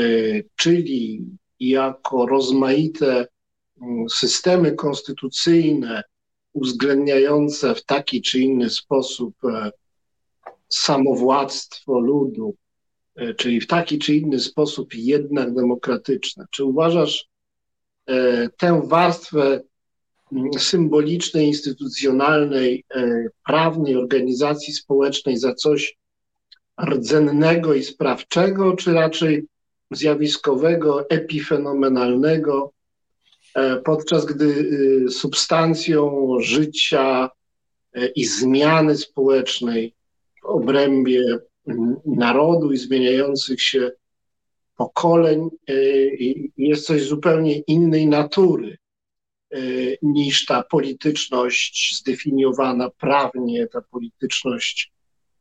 czyli jako rozmaite mm, systemy konstytucyjne uwzględniające w taki czy inny sposób samowładztwo ludu, czyli w taki czy inny sposób jednak demokratyczne. Czy uważasz e, tę warstwę mm, symbolicznej, instytucjonalnej, e, prawnej organizacji społecznej za coś rdzennego i sprawczego, czy raczej zjawiskowego, epifenomenalnego, podczas gdy y, substancją życia i zmiany społecznej w obrębie narodu i zmieniających się pokoleń e, jest coś zupełnie innej natury e, niż ta polityczność zdefiniowana prawnie, ta polityczność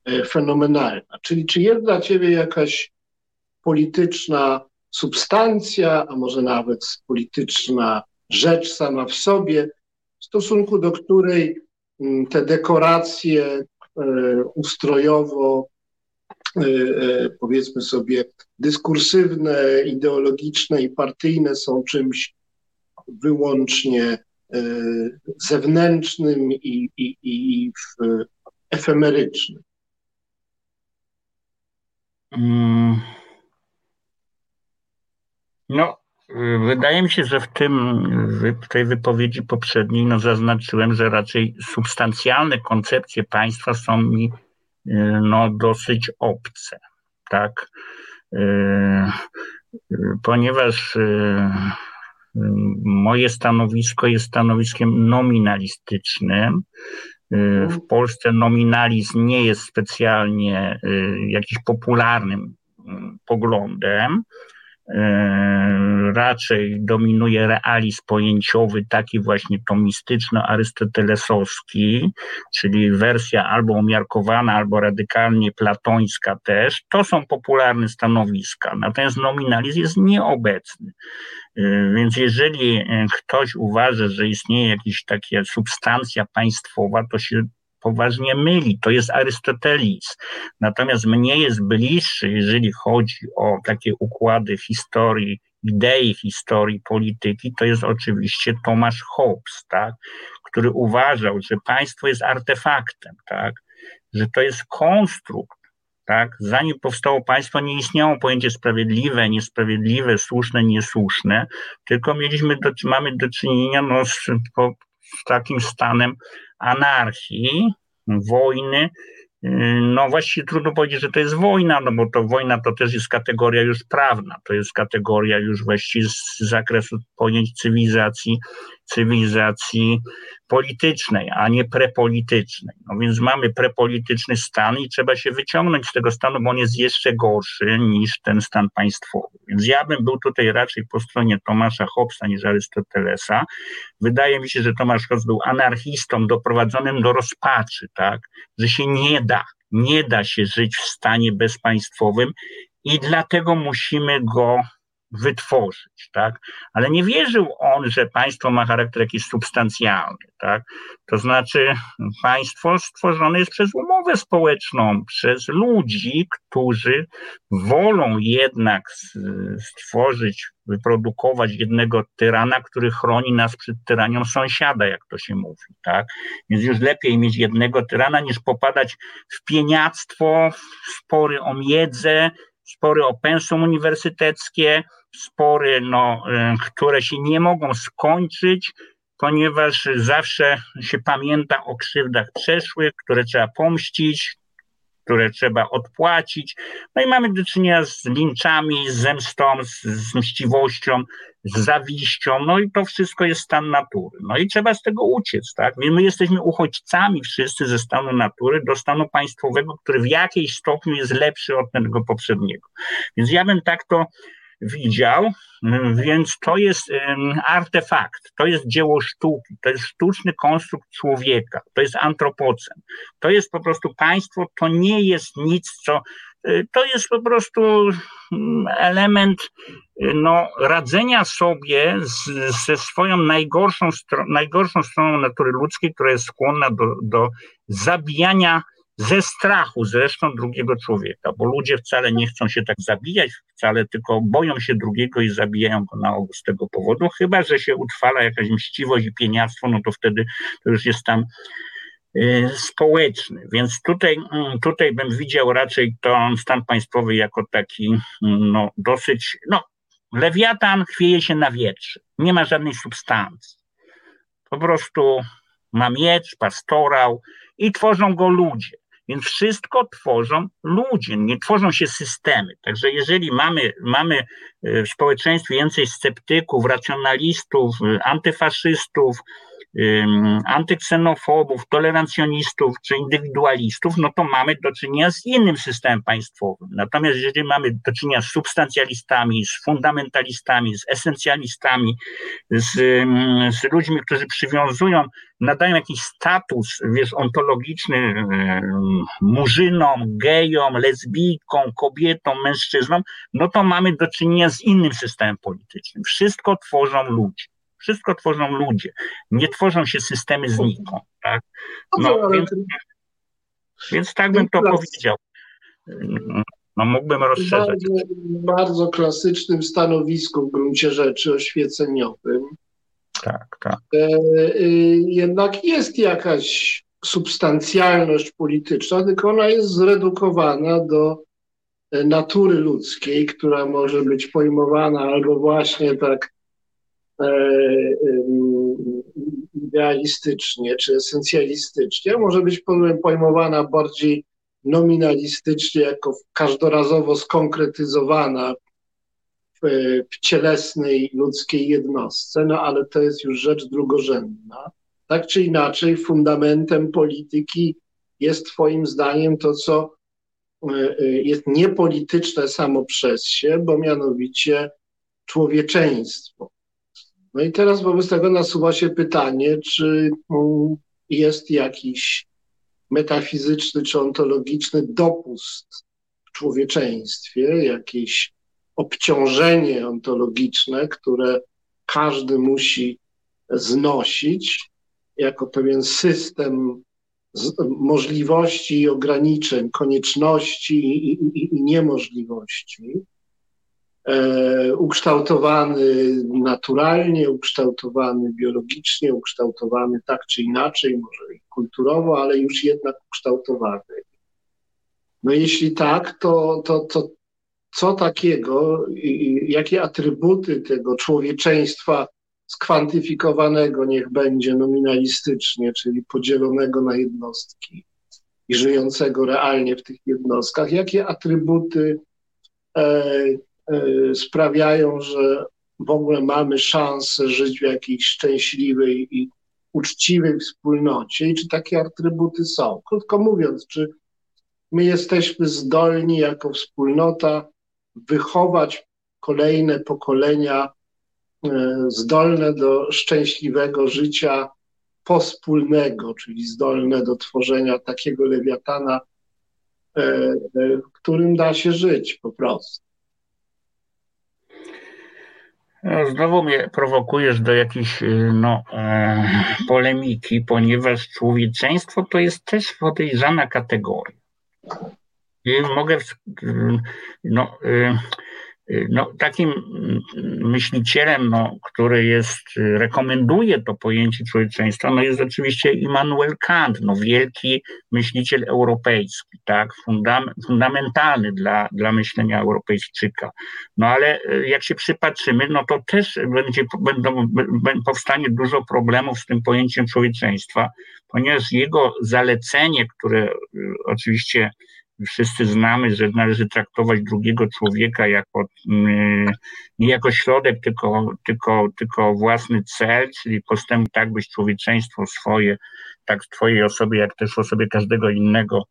e, fenomenalna. Czyli czy jest dla ciebie jakaś polityczna substancja, a może nawet polityczna rzecz sama w sobie, w stosunku do której mm, te dekoracje ustrojowo powiedzmy sobie, dyskursywne, ideologiczne i partyjne są czymś wyłącznie e, zewnętrznym i, i, i efemerycznym. Mm. No, wydaje mi się, że w tym, w tej wypowiedzi poprzedniej, no zaznaczyłem, że raczej substancjalne koncepcje państwa są mi no, dosyć obce, tak? E, ponieważ e, moje stanowisko jest stanowiskiem nominalistycznym. E, w Polsce nominalizm nie jest specjalnie jakiś popularnym poglądem. E, raczej dominuje realizm pojęciowy, taki właśnie tomistyczno-arystotelesowski, czyli wersja albo umiarkowana, albo radykalnie platońska też. To są popularne stanowiska, natomiast nominalizm jest nieobecny. E, więc jeżeli e, ktoś uważa, że istnieje jakaś taka substancja państwowa, to się poważnie myli. To jest Arystoteles. Natomiast mnie jest bliższy, jeżeli chodzi o takie układy historii, idei historii polityki, to jest oczywiście Tomasz Hobbes, tak, który uważał, że państwo jest artefaktem, tak, że to jest konstrukt, tak? Zanim powstało państwo, nie istniało pojęcie sprawiedliwe, niesprawiedliwe, słuszne, niesłuszne, tylko mieliśmy do, mamy do czynienia no, z, po, z takim stanem anarchii, wojny. No właściwie trudno powiedzieć, że to jest wojna, no bo to wojna to też jest kategoria już prawna, to jest kategoria już właściwie z zakresu pojęć cywilizacji, cywilizacji politycznej, a nie prepolitycznej. No więc mamy prepolityczny stan i trzeba się wyciągnąć z tego stanu, bo on jest jeszcze gorszy niż ten stan państwowy. Więc ja bym był tutaj raczej po stronie Tomasza Hobbesa niż Arystotelesa. Wydaje mi się, że Tomasz Hobbes był anarchistą doprowadzonym do rozpaczy, tak, że się nie da, nie da się żyć w stanie bezpaństwowym i dlatego musimy go wytworzyć, tak? Ale nie wierzył on, że państwo ma charakter jakiś substancjalny, tak? To znaczy państwo stworzone jest przez umowę społeczną, przez ludzi, którzy wolą jednak stworzyć, wyprodukować jednego tyrana, który chroni nas przed tyranią sąsiada, jak to się mówi, tak? Więc już lepiej mieć jednego tyrana, niż popadać w pieniactwo, w spory o miedzę, spory o pensum uniwersyteckie, spory, no, y, które się nie mogą skończyć, ponieważ zawsze się pamięta o krzywdach przeszłych, które trzeba pomścić, które trzeba odpłacić. No i mamy do czynienia z linczami, z zemstą, z, z mściwością, z zawiścią, no i to wszystko jest stan natury. No i trzeba z tego uciec, tak? My jesteśmy uchodźcami wszyscy ze stanu natury do stanu państwowego, który w jakiejś stopniu jest lepszy od tego poprzedniego. Więc ja bym tak to widział, więc to jest artefakt, to jest dzieło sztuki, to jest sztuczny konstrukt człowieka, to jest antropocen. To jest po prostu państwo, to nie jest nic, co y, to jest po prostu mm, element y, no, radzenia sobie z, ze swoją najgorszą, najgorszą stroną natury ludzkiej, która jest skłonna do, do zabijania ze strachu zresztą drugiego człowieka, bo ludzie wcale nie chcą się tak zabijać, wcale tylko boją się drugiego i zabijają go na ogół z tego powodu, chyba że się utrwala jakaś mściwość i pieniactwo, no to wtedy to już jest tam y, społeczny. Więc tutaj, mm, tutaj bym widział raczej to stan państwowy jako taki mm, no, dosyć, no, lewiatan chwieje się na wietrze, nie ma żadnej substancji. Po prostu ma miecz, pastorał i tworzą go ludzie. Więc wszystko tworzą ludzie, nie tworzą się systemy. Także jeżeli mamy, mamy e, w społeczeństwie więcej sceptyków, racjonalistów, e, antyfaszystów, antyksenofobów, tolerancjonistów czy indywidualistów, no to mamy do czynienia z innym systemem państwowym. Natomiast jeżeli mamy do czynienia z substancjalistami, z fundamentalistami, z esencjalistami, z, z ludźmi, którzy przywiązują, nadają jakiś status, wiesz, ontologiczny murzynom, gejom, lesbijkom, kobietom, mężczyznom, no to mamy do czynienia z innym systemem politycznym. Wszystko tworzą ludzie. Wszystko tworzą ludzie. Nie tworzą się systemy znikąd. Tak? No, więc, więc tak bym to powiedział. No, mógłbym rozszerzać. Bardzo, bardzo klasycznym stanowisku w gruncie rzeczy oświeceniowym. Tak, tak. E, e, jednak jest jakaś substancjalność polityczna, tylko ona jest zredukowana do natury ludzkiej, która może być pojmowana albo właśnie tak E, idealistycznie czy esencjalistycznie, może być pojmowana bardziej nominalistycznie, jako każdorazowo skonkretyzowana w, w cielesnej ludzkiej jednostce, no ale to jest już rzecz drugorzędna. Tak czy inaczej, fundamentem polityki jest Twoim zdaniem to, co e, e, jest niepolityczne samo przez się, bo mianowicie człowieczeństwo. No i teraz wobec tego nasuwa się pytanie, czy mm, jest jakiś metafizyczny czy ontologiczny dopust w człowieczeństwie, jakieś obciążenie ontologiczne, które każdy musi znosić jako pewien system możliwości i ograniczeń, konieczności i, i, i niemożliwości, ukształtowany naturalnie, ukształtowany biologicznie, ukształtowany tak czy inaczej, może kulturowo, ale już jednak ukształtowany. No jeśli tak, to, to, to co takiego, jakie atrybuty tego człowieczeństwa skwantyfikowanego niech będzie nominalistycznie, czyli podzielonego na jednostki i żyjącego realnie w tych jednostkach, jakie atrybuty e, E, sprawiają, że w ogóle mamy szansę żyć w jakiejś szczęśliwej i uczciwej wspólnocie i czy takie atrybuty są. Krótko mówiąc, czy my jesteśmy zdolni jako wspólnota wychować kolejne pokolenia e, zdolne do szczęśliwego życia pospólnego, czyli zdolne do tworzenia takiego lewiatana, e, w którym da się żyć po prostu. No, znowu mnie prowokujesz do jakiejś y, no, e, polemiki, ponieważ człowieczeństwo to jest też podejrzana kategoria. I mogę, no, y, Y, no, takim mm, myślicielem, no, który jest, y, rekomenduje to pojęcie człowieczeństwa, no jest oczywiście Immanuel Kant, no, wielki myśliciel europejski, tak, fundam, fundamentalny dla, dla myślenia Europejczyka. No ale y, jak się przypatrzymy, no to też będzie, będą, powstanie dużo problemów z tym pojęciem człowieczeństwa, ponieważ jego zalecenie, które oczywiście wszyscy znamy, że należy traktować drugiego człowieka jako, mm, nie jako środek, tylko, tylko, tylko własny cel, czyli postęp tak, byś człowieczeństwo swoje, tak w twojej osobie, jak też w osobie każdego innego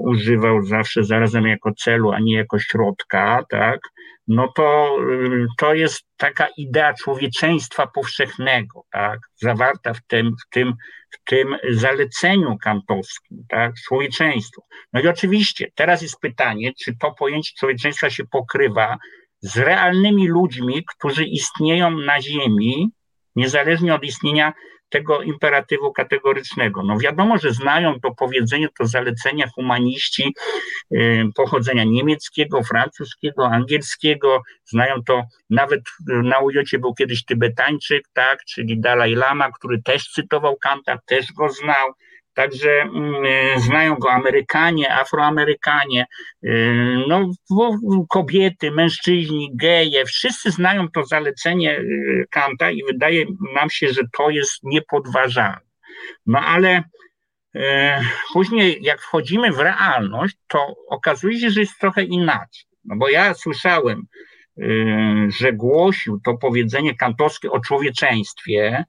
używał zawsze zarazem jako celu, a nie jako środka, tak, no to, y, to jest taka idea człowieczeństwa powszechnego, tak, zawarta w tym, w tym, w tym zaleceniu kantowskim, tak, człowieczeństwo. No i oczywiście teraz jest pytanie, czy to pojęcie człowieczeństwa się pokrywa z realnymi ludźmi, którzy istnieją na Ziemi, niezależnie od istnienia tego imperatywu kategorycznego. No wiadomo, że znają to powiedzenie, to zalecenia humaniści y, pochodzenia niemieckiego, francuskiego, angielskiego, znają to nawet na ujocie był kiedyś Tybetańczyk, tak, czyli Dalaj Lama, który też cytował Kanta, też go znał, Także mm, e, znają go Amerykanie, Afroamerykanie, e, no, kobiety, mężczyźni, geje, wszyscy znają to zalecenie e, Kanta i wydaje nam się, że to jest niepodważalne. No ale później, jak wchodzimy w realność, to okazuje się, że jest trochę inaczej. No bo ja słyszałem, że głosił to powiedzenie kantowskie o człowieczeństwie,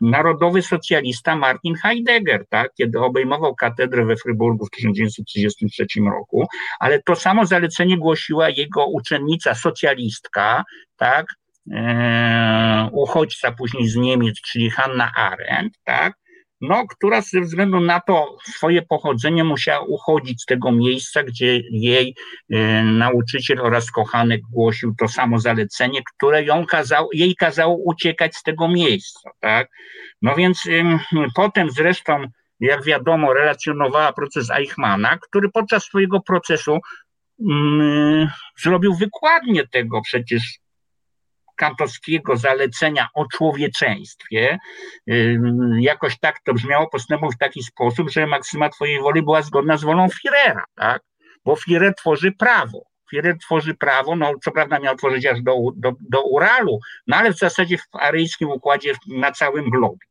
narodowy socjalista Martin Heidegger, tak, kiedy obejmował katedrę we Fryburgu w 1933 roku, ale to samo zalecenie głosiła jego uczennica socjalistka, tak, e, uchodźca później z Niemiec, czyli Hanna Arendt, tak, no, która ze względu na to swoje pochodzenie musiała uchodzić z tego miejsca, gdzie jej e, nauczyciel oraz kochanek głosił to samo zalecenie, które ją kazał, jej kazało uciekać z tego miejsca, tak? No więc e, potem zresztą, jak wiadomo, relacjonowała proces Eichmana, który podczas swojego procesu mm, zrobił wykładnie tego przecież kantowskiego zalecenia o człowieczeństwie, jakoś tak to brzmiało, postępował w taki sposób, że maksyma twojej woli była zgodna z wolą Firera, tak? Bo Firer tworzy prawo. Firer tworzy prawo, no co prawda miał tworzyć aż do, do, do Uralu, no ale w zasadzie w aryjskim układzie na całym globie.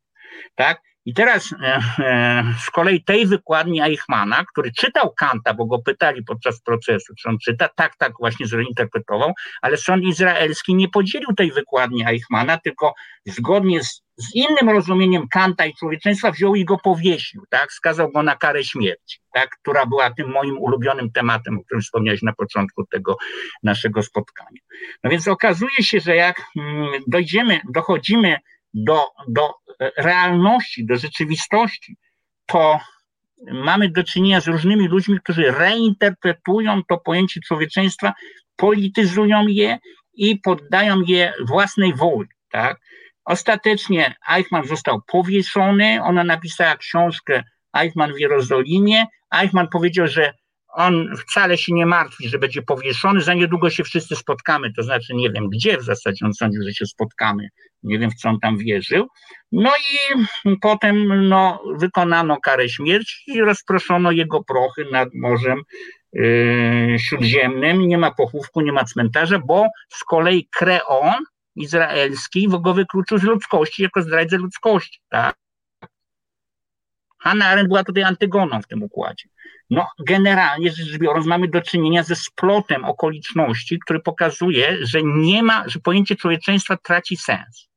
Tak? I teraz e, e, z kolei tej wykładni Eichmana, który czytał Kanta, bo go pytali podczas procesu, czy on czyta, tak, tak właśnie zinterpretował, ale sąd izraelski nie podzielił tej wykładni Eichmana, tylko zgodnie z, z innym rozumieniem Kanta i człowieczeństwa wziął i go powiesił, tak, skazał go na karę śmierci, tak, która była tym moim ulubionym tematem, o którym wspomniałeś na początku tego naszego spotkania. No więc okazuje się, że jak mm, dojdziemy, dochodzimy do, do realności, do rzeczywistości, to mamy do czynienia z różnymi ludźmi, którzy reinterpretują to pojęcie człowieczeństwa, polityzują je i poddają je własnej woli. Tak? Ostatecznie Eichmann został powieszony, ona napisała książkę Eichmann w Jerozolimie. Eichmann powiedział, że on wcale się nie martwi, że będzie powieszony, za niedługo się wszyscy spotkamy, to znaczy nie wiem gdzie w zasadzie on sądził, że się spotkamy, nie wiem w co on tam wierzył. No i potem no, wykonano karę śmierci i rozproszono jego prochy nad Morzem yy, Śródziemnym. Nie ma pochówku, nie ma cmentarza, bo z kolei Kreon izraelski go wykluczył z ludzkości jako zdrajcę ludzkości. Tak? Hanna Arendt była tutaj antygoną w tym układzie. No, generalnie rzecz biorąc, mamy do czynienia ze splotem okoliczności, który pokazuje, że nie ma, że pojęcie człowieczeństwa traci sens.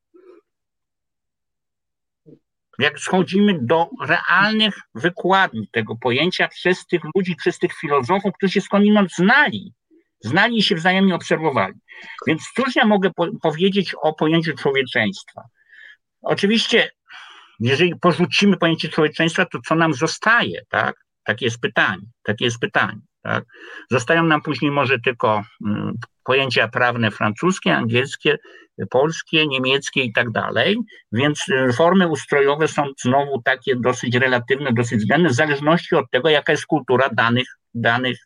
Jak schodzimy do realnych wykładni tego pojęcia przez tych ludzi, przez tych filozofów, którzy się skądinąd znali, znali i się wzajemnie obserwowali. Więc cóż ja mogę po powiedzieć o pojęciu człowieczeństwa? Oczywiście, jeżeli porzucimy pojęcie człowieczeństwa, to co nam zostaje, tak? Takie jest pytanie, takie jest pytanie. Tak? Zostają nam później może tylko mm, pojęcia prawne francuskie, angielskie, polskie, niemieckie i tak dalej, więc y, formy ustrojowe są znowu takie dosyć relatywne, dosyć względne, w zależności od tego, jaka jest kultura danych, danych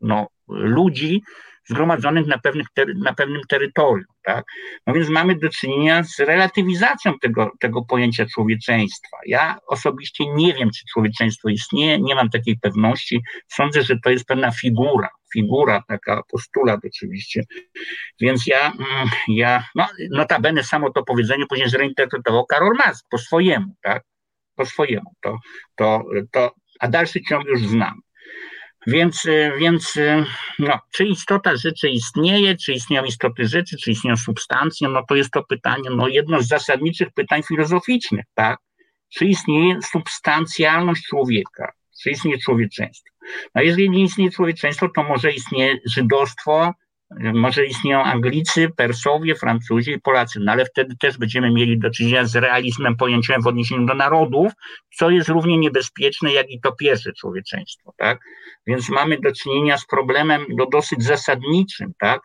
no, ludzi, zgromadzonych na, pewnych na pewnym terytorium. Tak? No więc mamy do czynienia z relatywizacją tego, tego pojęcia człowieczeństwa. Ja osobiście nie wiem, czy człowieczeństwo istnieje, nie mam takiej pewności. Sądzę, że to jest pewna figura, figura, taka postulat oczywiście. Więc ja, mm, ja no, notabene samo to powiedzenie później zreinterpretował Karol Marx po swojemu, tak? Po swojemu. To, to, to, a dalszy ciąg już znam. Więc, y, więc y, no, czy istota rzeczy istnieje, czy istnieją istoty rzeczy, czy istnieją substancje, no to jest to pytanie, no jedno z zasadniczych pytań filozoficznych, tak? Czy istnieje substancjalność człowieka? Czy istnieje człowieczeństwo? No jeżeli nie istnieje człowieczeństwo, to może istnieje żydostwo, może istnieją Anglicy, Persowie, Francuzi i Polacy, no ale wtedy też będziemy mieli do czynienia z realizmem pojęciowym w odniesieniu do narodów, co jest równie niebezpieczne jak i to pierwsze człowieczeństwo, tak? Więc mamy do czynienia z problemem no, dosyć zasadniczym, tak?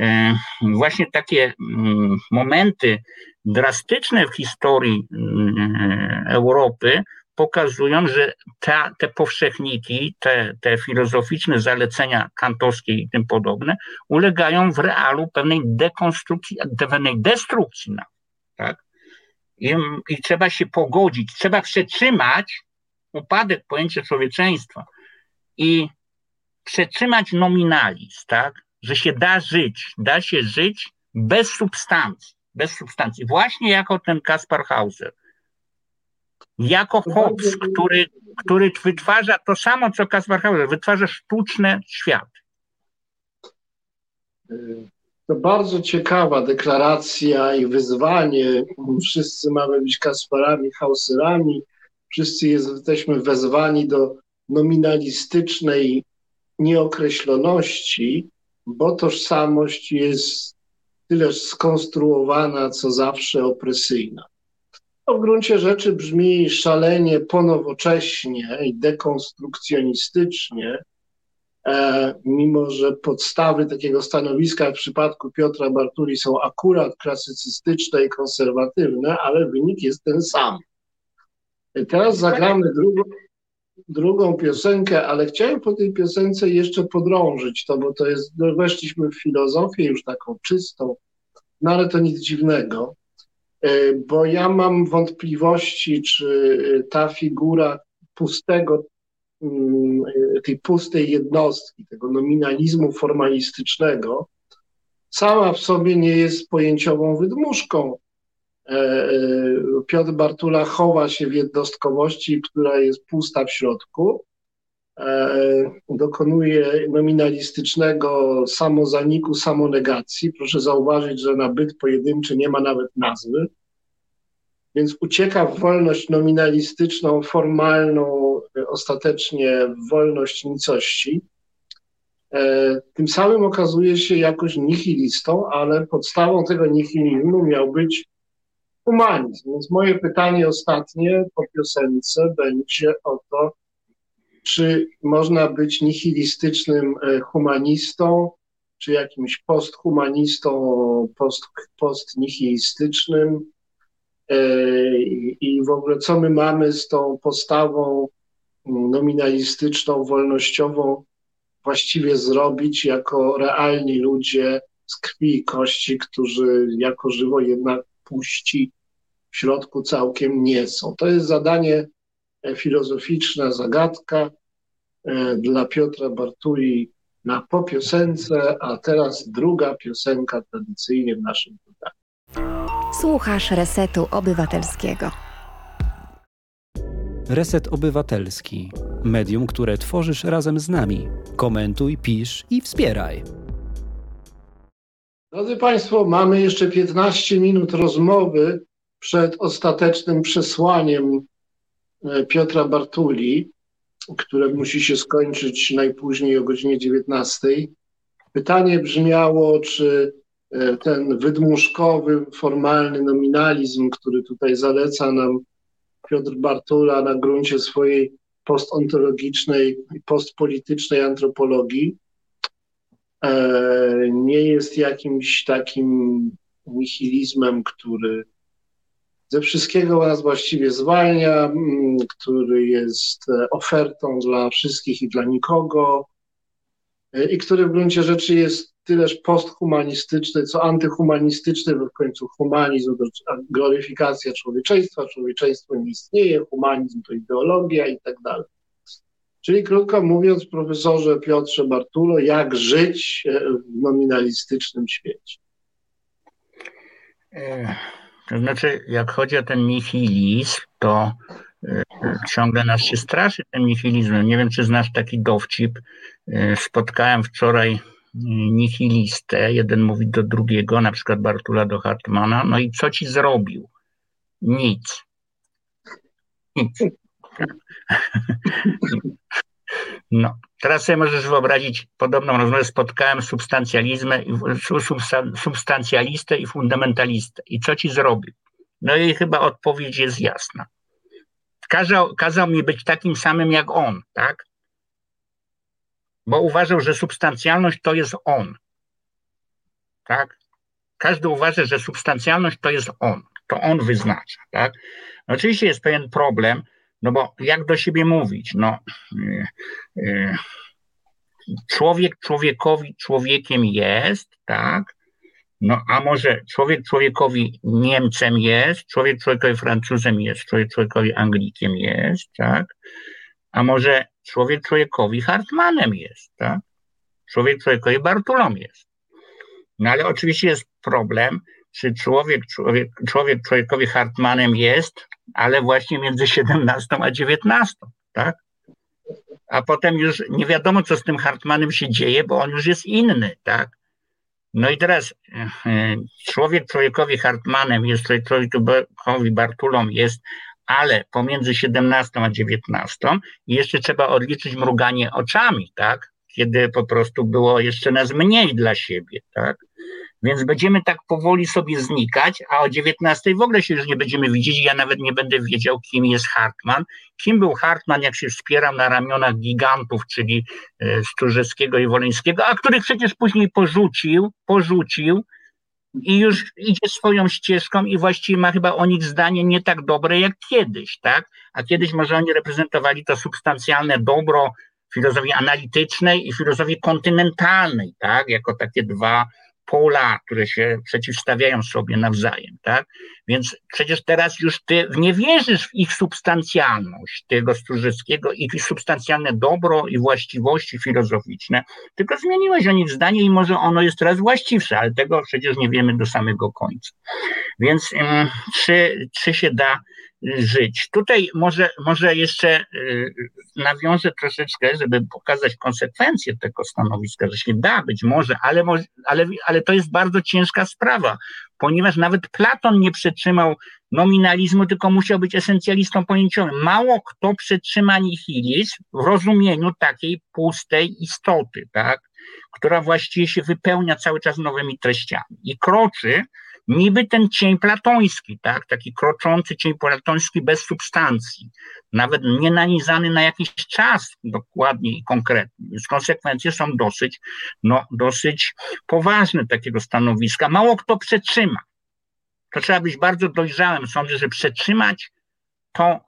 E, właśnie takie mm, momenty drastyczne w historii mm, Europy pokazują, że ta, te powszechniki, te, te filozoficzne zalecenia kantowskie i tym podobne ulegają w realu pewnej dekonstrukcji, pewnej destrukcji. Tak? I, I trzeba się pogodzić, trzeba przetrzymać upadek pojęcia człowieczeństwa i przetrzymać nominalizm, tak? że się da żyć, da się żyć bez substancji, bez substancji. Właśnie jako ten Kaspar Hauser jako Hobbes, który, który wytwarza to samo, co Kaspar Hauser, wytwarza sztuczne światy. To bardzo ciekawa deklaracja i wyzwanie. Wszyscy mamy być Kasparami, Hauserami. Wszyscy jesteśmy wezwani do nominalistycznej nieokreśloności, bo tożsamość jest tyleż skonstruowana, co zawsze opresyjna. To w gruncie rzeczy brzmi szalenie ponowocześnie i dekonstrukcjonistycznie, e, mimo że podstawy takiego stanowiska w przypadku Piotra Bartuli są akurat klasycystyczne i konserwatywne, ale wynik jest ten sam. Teraz zagramy drugą, drugą piosenkę, ale chciałem po tej piosence jeszcze podrążyć to, bo to jest, no weszliśmy w filozofię już taką czystą, no ale to nic dziwnego. E, bo ja mam wątpliwości, czy ta figura pustego, mm, tej pustej jednostki, tego nominalizmu formalistycznego, sama w sobie nie jest pojęciową wydmuszką. E, e, Piotr Bartula chowa się w jednostkowości, która jest pusta w środku. Dokonuje nominalistycznego samozaniku, samonegacji. Proszę zauważyć, że na byt pojedynczy nie ma nawet nazwy więc ucieka w wolność nominalistyczną, formalną, ostatecznie w wolność nicości. E, tym samym okazuje się jakoś nihilistą, ale podstawą tego nihilizmu miał być humanizm. Więc moje pytanie ostatnie po piosence będzie o to, czy można być nihilistycznym e, humanistą, czy jakimś posthumanistą, post, postnihilistycznym, E, i w ogóle co my mamy z tą postawą nominalistyczną, wolnościową właściwie zrobić jako realni ludzie z krwi i kości, którzy jako żywo jednak puści w środku całkiem nie są. To jest zadanie filozoficzna zagadka e, dla Piotra Bartuli na po piosence, a teraz druga piosenka tradycyjnie w naszym pytaniu. Słuchasz Resetu Obywatelskiego. Reset Obywatelski. Medium, które tworzysz razem z nami. Komentuj, pisz i wspieraj. Drodzy Państwo, mamy jeszcze 15 minut rozmowy przed ostatecznym przesłaniem e, Piotra Bartuli, które musi się skończyć najpóźniej o godzinie 19. Pytanie brzmiało, czy E, ten wydmuszkowy, formalny nominalizm, który tutaj zaleca nam Piotr Bartula na gruncie swojej postontologicznej i postpolitycznej antropologii e, nie jest jakimś takim nihilizmem, który ze wszystkiego nas właściwie zwalnia, mm, który jest e, ofertą dla wszystkich i dla nikogo e, i który w gruncie rzeczy jest tyleż posthumanistyczny, co antyhumanistyczny, bo w końcu humanizm to gloryfikacja człowieczeństwa, człowieczeństwo nie istnieje, humanizm to ideologia i tak dalej. Czyli krótko mówiąc, profesorze Piotrze Bartulo, jak żyć e, w nominalistycznym świecie? To znaczy, jak chodzi o ten nihilizm, to e, ciągle nas się straszy tym nihilizmem. Nie wiem, czy znasz taki dowcip. E, spotkałem wczoraj nihilistę, jeden mówi do drugiego, na przykład Bartula do Hartmana, no i co ci zrobił? Nic. Nic. No, teraz sobie możesz wyobrazić podobną rozmowę. Spotkałem substancjalizmę, substancjalistę i fundamentalistę. I co ci zrobił? No i chyba odpowiedź jest jasna. Kazał, kazał mi być takim samym jak on, tak? Bo uważał, że substancjalność to jest on. Tak? Każdy uważa, że substancjalność to jest on. To on wyznacza, tak? Oczywiście jest pewien problem, no bo jak do siebie mówić? No, yy, yy, człowiek człowiekowi człowiekiem jest, tak? No a może człowiek człowiekowi Niemcem jest, człowiek człowiekowi Francuzem jest, człowiek człowiekowi Anglikiem jest, tak? A może człowiek człowiekowi Hartmanem jest, tak? Człowiek człowiekowi Bartulą jest. No ale oczywiście jest problem, czy człowiek, człowiek, człowiek człowiekowi Hartmanem jest, ale właśnie między 17 a 19, tak? A potem już nie wiadomo, co z tym Hartmanem się dzieje, bo on już jest inny, tak? No i teraz e, człowiek człowiekowi Hartmanem jest, człowiek człowiekowi Bartulą jest, ale pomiędzy 17 a 19 i jeszcze trzeba odliczyć mruganie oczami, tak? Kiedy po prostu było jeszcze nas mniej dla siebie, tak? Więc będziemy tak powoli sobie znikać, a o 19 w ogóle się już nie będziemy widzieć. Ja nawet nie będę wiedział, kim jest Hartman. Kim był Hartman, jak się wspierał na ramionach gigantów, czyli e, Sturzewskiego i Woleńskiego, a których przecież później porzucił, porzucił i już idzie swoją ścieżką i właściwie ma chyba o nich zdanie nie tak dobre jak kiedyś, tak? A kiedyś może oni reprezentowali to substancjalne dobro filozofii analitycznej i filozofii kontynentalnej, tak? Jako takie dwa pola, które się przeciwstawiają sobie nawzajem, tak? Więc przecież teraz już ty nie wierzysz w ich substancjalność, tego Stróżyckiego, ich substancjalne dobro i właściwości filozoficzne, tylko zmieniłeś o nich zdanie i może ono jest teraz właściwsze, ale tego przecież nie wiemy do samego końca. Więc czy, czy się da żyć. Tutaj może, może jeszcze y, nawiążę troszeczkę, żeby pokazać konsekwencje tego stanowiska, że się da być może, ale, ale, ale to jest bardzo ciężka sprawa, ponieważ nawet Platon nie przetrzymał nominalizmu, tylko musiał być esencjalistą pojęciowym. Mało kto przetrzyma nihilizm w rozumieniu takiej pustej istoty, tak, która właściwie się wypełnia cały czas nowymi treściami i kroczy niby ten cień platoński, tak, taki kroczący cień platoński bez substancji, nawet nie nanizany na jakiś czas dokładnie i konkretnie. Więc konsekwencje są dosyć, no, dosyć poważne takiego stanowiska. Mało kto przetrzyma. To trzeba być bardzo dojrzałym. Sądzę, że przetrzymać to,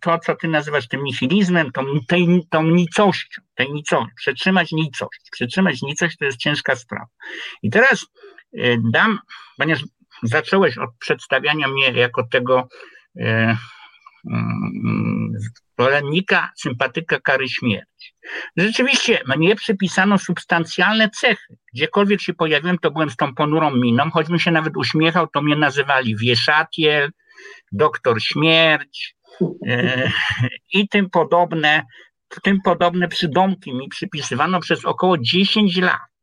to, co ty nazywasz tym nihilizmem, tą, tej, tą nicością, tej nicością, przetrzymać nicość. Przetrzymać nicość to jest ciężka sprawa. I teraz dam, ponieważ zacząłeś od przedstawiania mnie jako tego e, zwolennika, mm, sympatyka kary śmierci. Rzeczywiście mnie przypisano substancjalne cechy. Gdziekolwiek się pojawiłem, to byłem z tą ponurą miną, choćbym się nawet uśmiechał, to mnie nazywali wieszatiel, doktor śmierć e, i tym podobne, tym podobne przydomki mi przypisywano przez około 10 lat.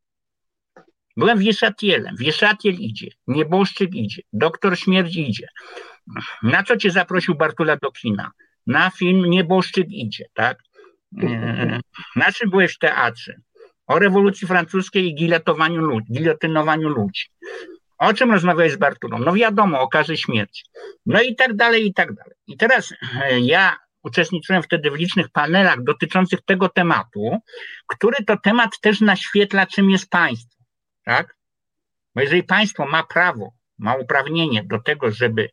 Byłem wieszatielem. Wieszatiel idzie, nieboszczyk idzie, doktor śmierć idzie. Na co cię zaprosił Bartula do kina? Na film Nieboszczyk idzie, tak? E, na czym byłeś w teatrze? O rewolucji francuskiej i gilotowaniu ludzi, gilotynowaniu ludzi. O czym rozmawiałeś z Bartulą? No wiadomo, o karze śmierci. No i tak dalej, i tak dalej. I teraz e, ja uczestniczyłem wtedy w licznych panelach dotyczących tego tematu, który to temat też naświetla, czym jest państwo. Tak? Bo jeżeli państwo ma prawo, ma uprawnienie do tego, żeby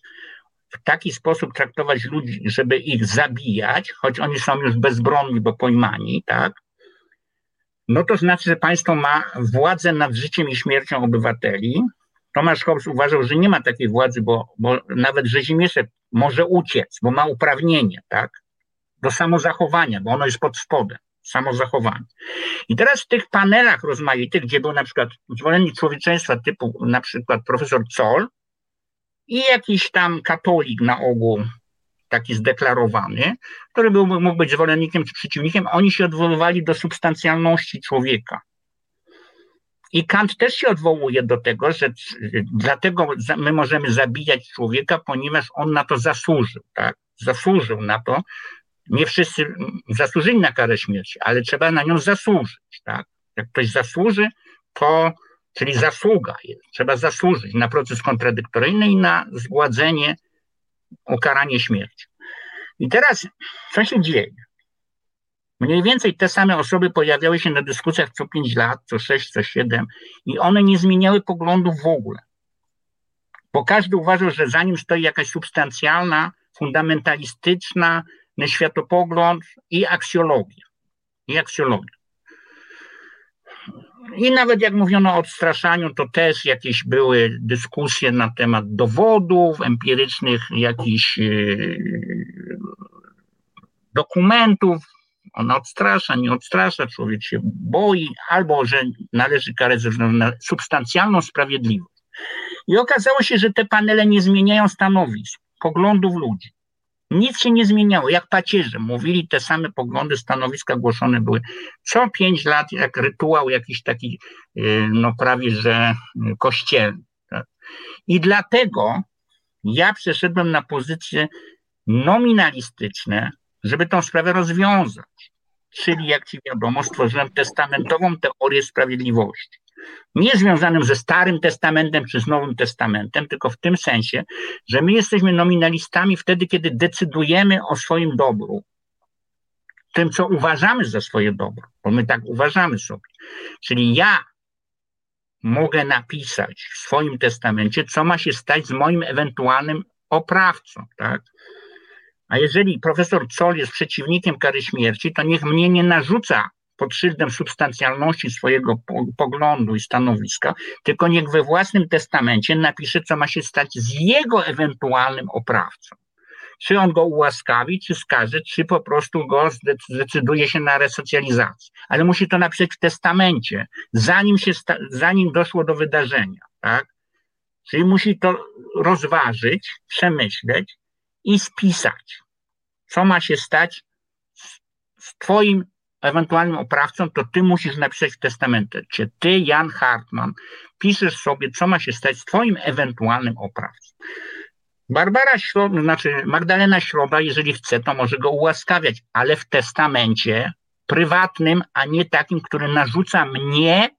w taki sposób traktować ludzi, żeby ich zabijać, choć oni są już bezbronni, bo pojmani, tak? No to znaczy, że państwo ma władzę nad życiem i śmiercią obywateli. Tomasz Hobbes uważał, że nie ma takiej władzy, bo, bo nawet Rzezimieszek może uciec, bo ma uprawnienie, tak? Do samozachowania, bo ono jest pod spodem. Samozachowanie. I teraz w tych panelach rozmaitych, gdzie był na przykład zwolennik człowieczeństwa typu na przykład profesor Zoll, i jakiś tam katolik na ogół, taki zdeklarowany, który był, mógł być zwolennikiem czy przeciwnikiem, oni się odwoływali do substancjalności człowieka. I Kant też się odwołuje do tego, że dlatego my możemy zabijać człowieka, ponieważ on na to zasłużył, tak? Zasłużył na to. Nie wszyscy zasłużyli na karę śmierci, ale trzeba na nią zasłużyć, tak? Jak ktoś zasłuży, to czyli zasługa jest. Trzeba zasłużyć na proces kontradyktoryjny i na zgładzenie, ukaranie śmiercią. I teraz, co się dzieje? Mniej więcej te same osoby pojawiały się na dyskusjach co 5 lat, co 6, co 7 i one nie zmieniały poglądów w ogóle. Bo każdy uważał, że za nim stoi jakaś substancjalna, fundamentalistyczna światopogląd i aksjologia. I aksjologia. I nawet jak mówiono o odstraszaniu, to też jakieś były dyskusje na temat dowodów empirycznych, jakichś yy, dokumentów. Ona odstrasza, nie odstrasza, człowiek się boi, albo że należy karać ze względu na substancjalną sprawiedliwość. I okazało się, że te panele nie zmieniają stanowisk, poglądów ludzi. Nic się nie zmieniało, jak pacierze. Mówili te same poglądy, stanowiska głoszone były co pięć lat, jak rytuał jakiś taki, y, no prawie że kościelny. Tak? I dlatego ja przeszedłem na pozycje nominalistyczne, żeby tą sprawę rozwiązać. Czyli, jak ci wiadomo, stworzyłem testamentową teorię sprawiedliwości nie związanym ze Starym Testamentem czy z Nowym Testamentem, tylko w tym sensie, że my jesteśmy nominalistami wtedy, kiedy decydujemy o swoim dobru, tym, co uważamy za swoje dobro, bo my tak uważamy sobie. Czyli ja mogę napisać w swoim testamencie, co ma się stać z moim ewentualnym oprawcą, tak? A jeżeli profesor Zoll jest przeciwnikiem kary śmierci, to niech mnie nie narzuca pod szyldem substancjalności swojego poglądu i stanowiska, tylko niech we własnym testamencie napisze, co ma się stać z jego ewentualnym oprawcą. Czy on go ułaskawi, czy skaże, czy po prostu go zdecyduje się na resocjalizację. Ale musi to napisać w testamencie, zanim, się, zanim doszło do wydarzenia. Tak? Czyli musi to rozważyć, przemyśleć i spisać, co ma się stać z, z Twoim ewentualnym oprawcą, to ty musisz napisać w testamencie. Ty, Jan Hartman, piszesz sobie, co ma się stać z twoim ewentualnym oprawcą. Barbara Środa, znaczy Magdalena Środa, jeżeli chce, to może go ułaskawiać, ale w testamencie prywatnym, a nie takim, który narzuca mnie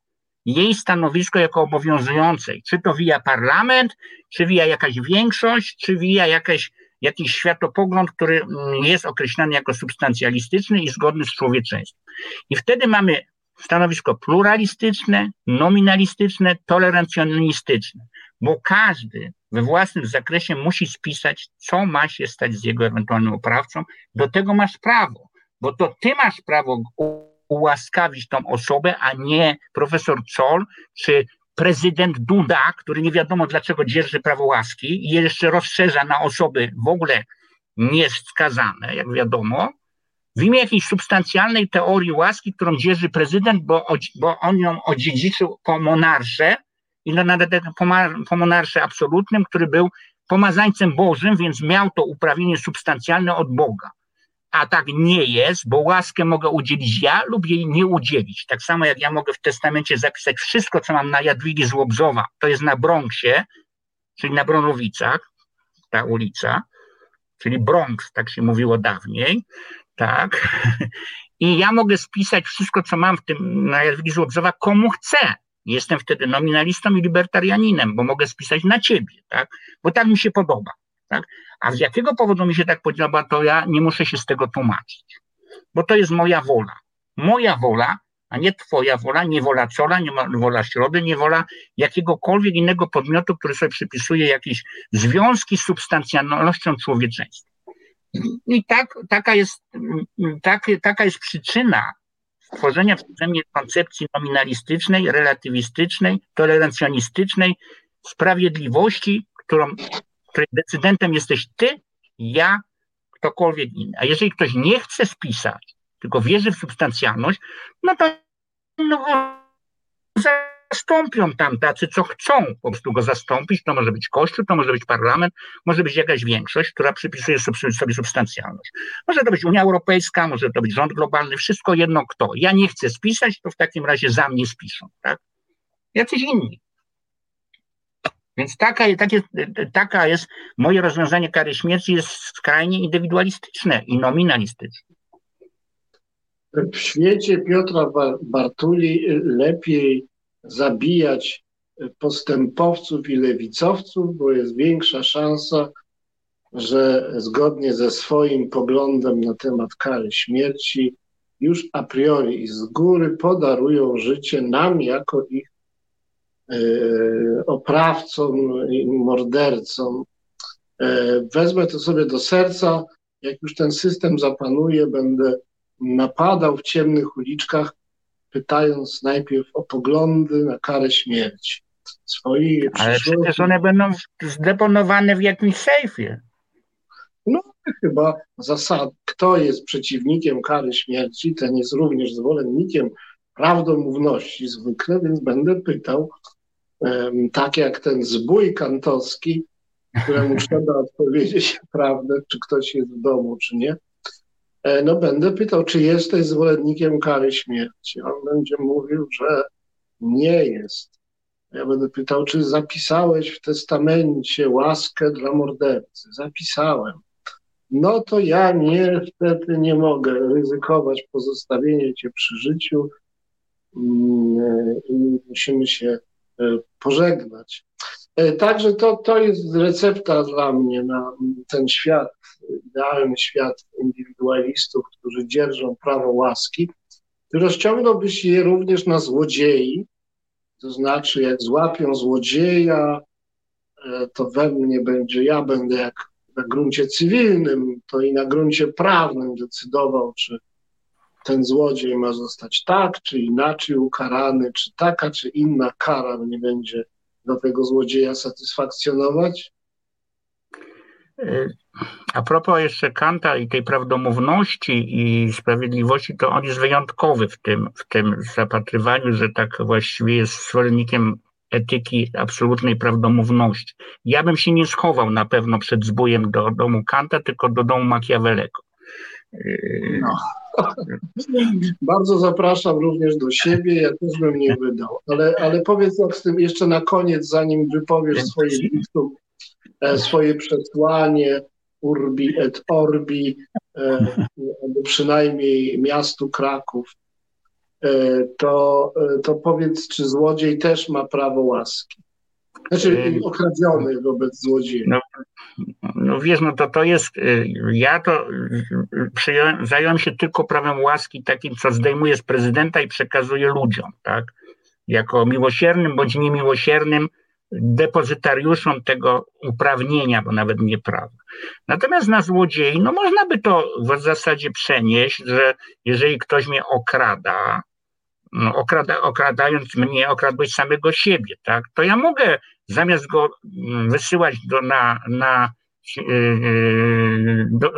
jej stanowisko jako obowiązującej. Czy to via parlament, czy via jakaś większość, czy via jakaś jakiś światopogląd, który mm, jest określany jako substancjalistyczny i zgodny z człowieczeństwem. I wtedy mamy stanowisko pluralistyczne, nominalistyczne, tolerancjonistyczne, bo każdy we własnym zakresie musi spisać, co ma się stać z jego ewentualnym oprawcą. Do tego masz prawo, bo to ty masz prawo ułaskawić tą osobę, a nie profesor Zoll czy prezydent Duda, który nie wiadomo dlaczego dzierży prawo łaski i jeszcze rozszerza na osoby w ogóle nieskazane, jak wiadomo, w imię jakiejś substancjalnej teorii łaski, którą dzierży prezydent, bo, bo on ją odziedziczył po monarsze i nawet po monarsze absolutnym, który był pomazańcem Bożym, więc miał to uprawnienie substancjalne od Boga a tak nie jest, bo łaskę mogę udzielić ja lub jej nie udzielić. Tak samo jak ja mogę w testamencie zapisać wszystko, co mam na Jadwigi z Łobzowa, to jest na Bronxie, czyli na Bronowicach, ta ulica, czyli Bronx, tak się mówiło dawniej, tak. I ja mogę spisać wszystko, co mam w tym na Jadwigi z Łobzowa, komu chcę. Jestem wtedy nominalistą i libertarianinem, bo mogę spisać na ciebie, tak? Bo tak mi się podoba Tak? A z jakiego powodu mi się tak podoba, to ja nie muszę się z tego tłumaczyć, bo to jest moja wola. Moja wola, a nie twoja wola, nie wola cola, nie wola środy, nie wola jakiegokolwiek innego podmiotu, który sobie przypisuje jakieś związki z substancjalnością człowieczeństwa. I tak, taka, jest, tak, taka jest przyczyna stworzenia przeze mnie koncepcji nominalistycznej, relatywistycznej, tolerancjonistycznej, sprawiedliwości, którą, której decydentem jesteś ty, ja, ktokolwiek inny. A jeżeli ktoś nie chce spisać, tylko wierzy w substancjalność, no to no, zastąpią tam tacy, co chcą po prostu go zastąpić. To może być Kościół, to może być parlament, może być jakaś większość, która przypisuje sobie substancjalność. Może to być Unia Europejska, może to być rząd globalny, wszystko jedno kto. Ja nie chcę spisać, to w takim razie za mnie spiszą, tak? Jacyś inni. Więc taka, takie, taka jest, moje rozwiązanie kary śmierci jest skrajnie indywidualistyczne i nominalistyczne. W świecie Piotra Bartuli lepiej zabijać postępowców i lewicowców, bo jest większa szansa, że zgodnie ze swoim poglądem na temat kary śmierci już a priori i z góry podarują życie nam jako ich oprawcom i mordercom. E, wezmę to sobie do serca. Jak już ten system zapanuje, będę napadał w ciemnych uliczkach pytając najpierw o poglądy na karę śmierci. Swojej Ale przecież one będą zdeponowane w jakimś sejfie. No chyba zasad, kto jest przeciwnikiem kary śmierci, ten jest również zwolennikiem prawdomówności zwykle, więc będę pytał, tak jak ten zbój kantowski, któremu trzeba odpowiedzieć prawdę, czy ktoś jest w domu, czy nie, E, no będę pytał, czy jesteś zwolennikiem kary śmierci. On będzie mówił, że nie jest. Ja będę pytał, czy zapisałeś w testamencie łaskę dla mordercy. Zapisałem. No to ja niestety nie mogę ryzykować pozostawienia cię przy życiu mm, i musimy się e, pożegnać. E, także to, to jest recepta dla mnie na ten świat, idealny świat indywidualistów, którzy dzierżą prawo łaski. Rozciągnąłbyś je również na złodziei, to znaczy jak złapią złodzieja, e, to we mnie będzie, ja będę jak na gruncie cywilnym, to i na gruncie prawnym decydował, czy ten złodziej ma zostać tak, czy inaczej ukarany, czy taka, czy inna kara nie będzie do tego złodzieja satysfakcjonować? A propos jeszcze Kanta i tej prawdomówności i sprawiedliwości, to on jest wyjątkowy w tym, w tym zapatrywaniu, że tak właściwie jest zwolennikiem etyki absolutnej prawdomówności. Ja bym się nie schował na pewno przed zbójem do domu Kanta, tylko do domu Machiavellego. No. Bardzo zapraszam również do siebie, ja też bym nie wydał. Ale, ale powiedz jak z tym jeszcze na koniec, zanim wypowiesz swoje listu, e, swoje przesłanie Urbi et Orbi, e, albo przynajmniej miastu Kraków, e, to, to powiedz, czy złodziej też ma prawo łaski? Znaczy okradziony wobec złodzieja. No, no wiesz, no to to jest, y, ja to przyjąłem, zająłem się tylko prawem łaski takim, co zdejmuje z prezydenta i przekazuje ludziom, tak? Jako miłosiernym bądź niemiłosiernym depozytariuszom tego uprawnienia, bo nawet nie prawa. Natomiast na złodziei, no można by to w zasadzie przenieść, że jeżeli ktoś mnie okrada, okrada, okradając mnie, okradłeś samego siebie, tak? To ja mogę zamiast go mm, wysyłać do, na, na y, y, do,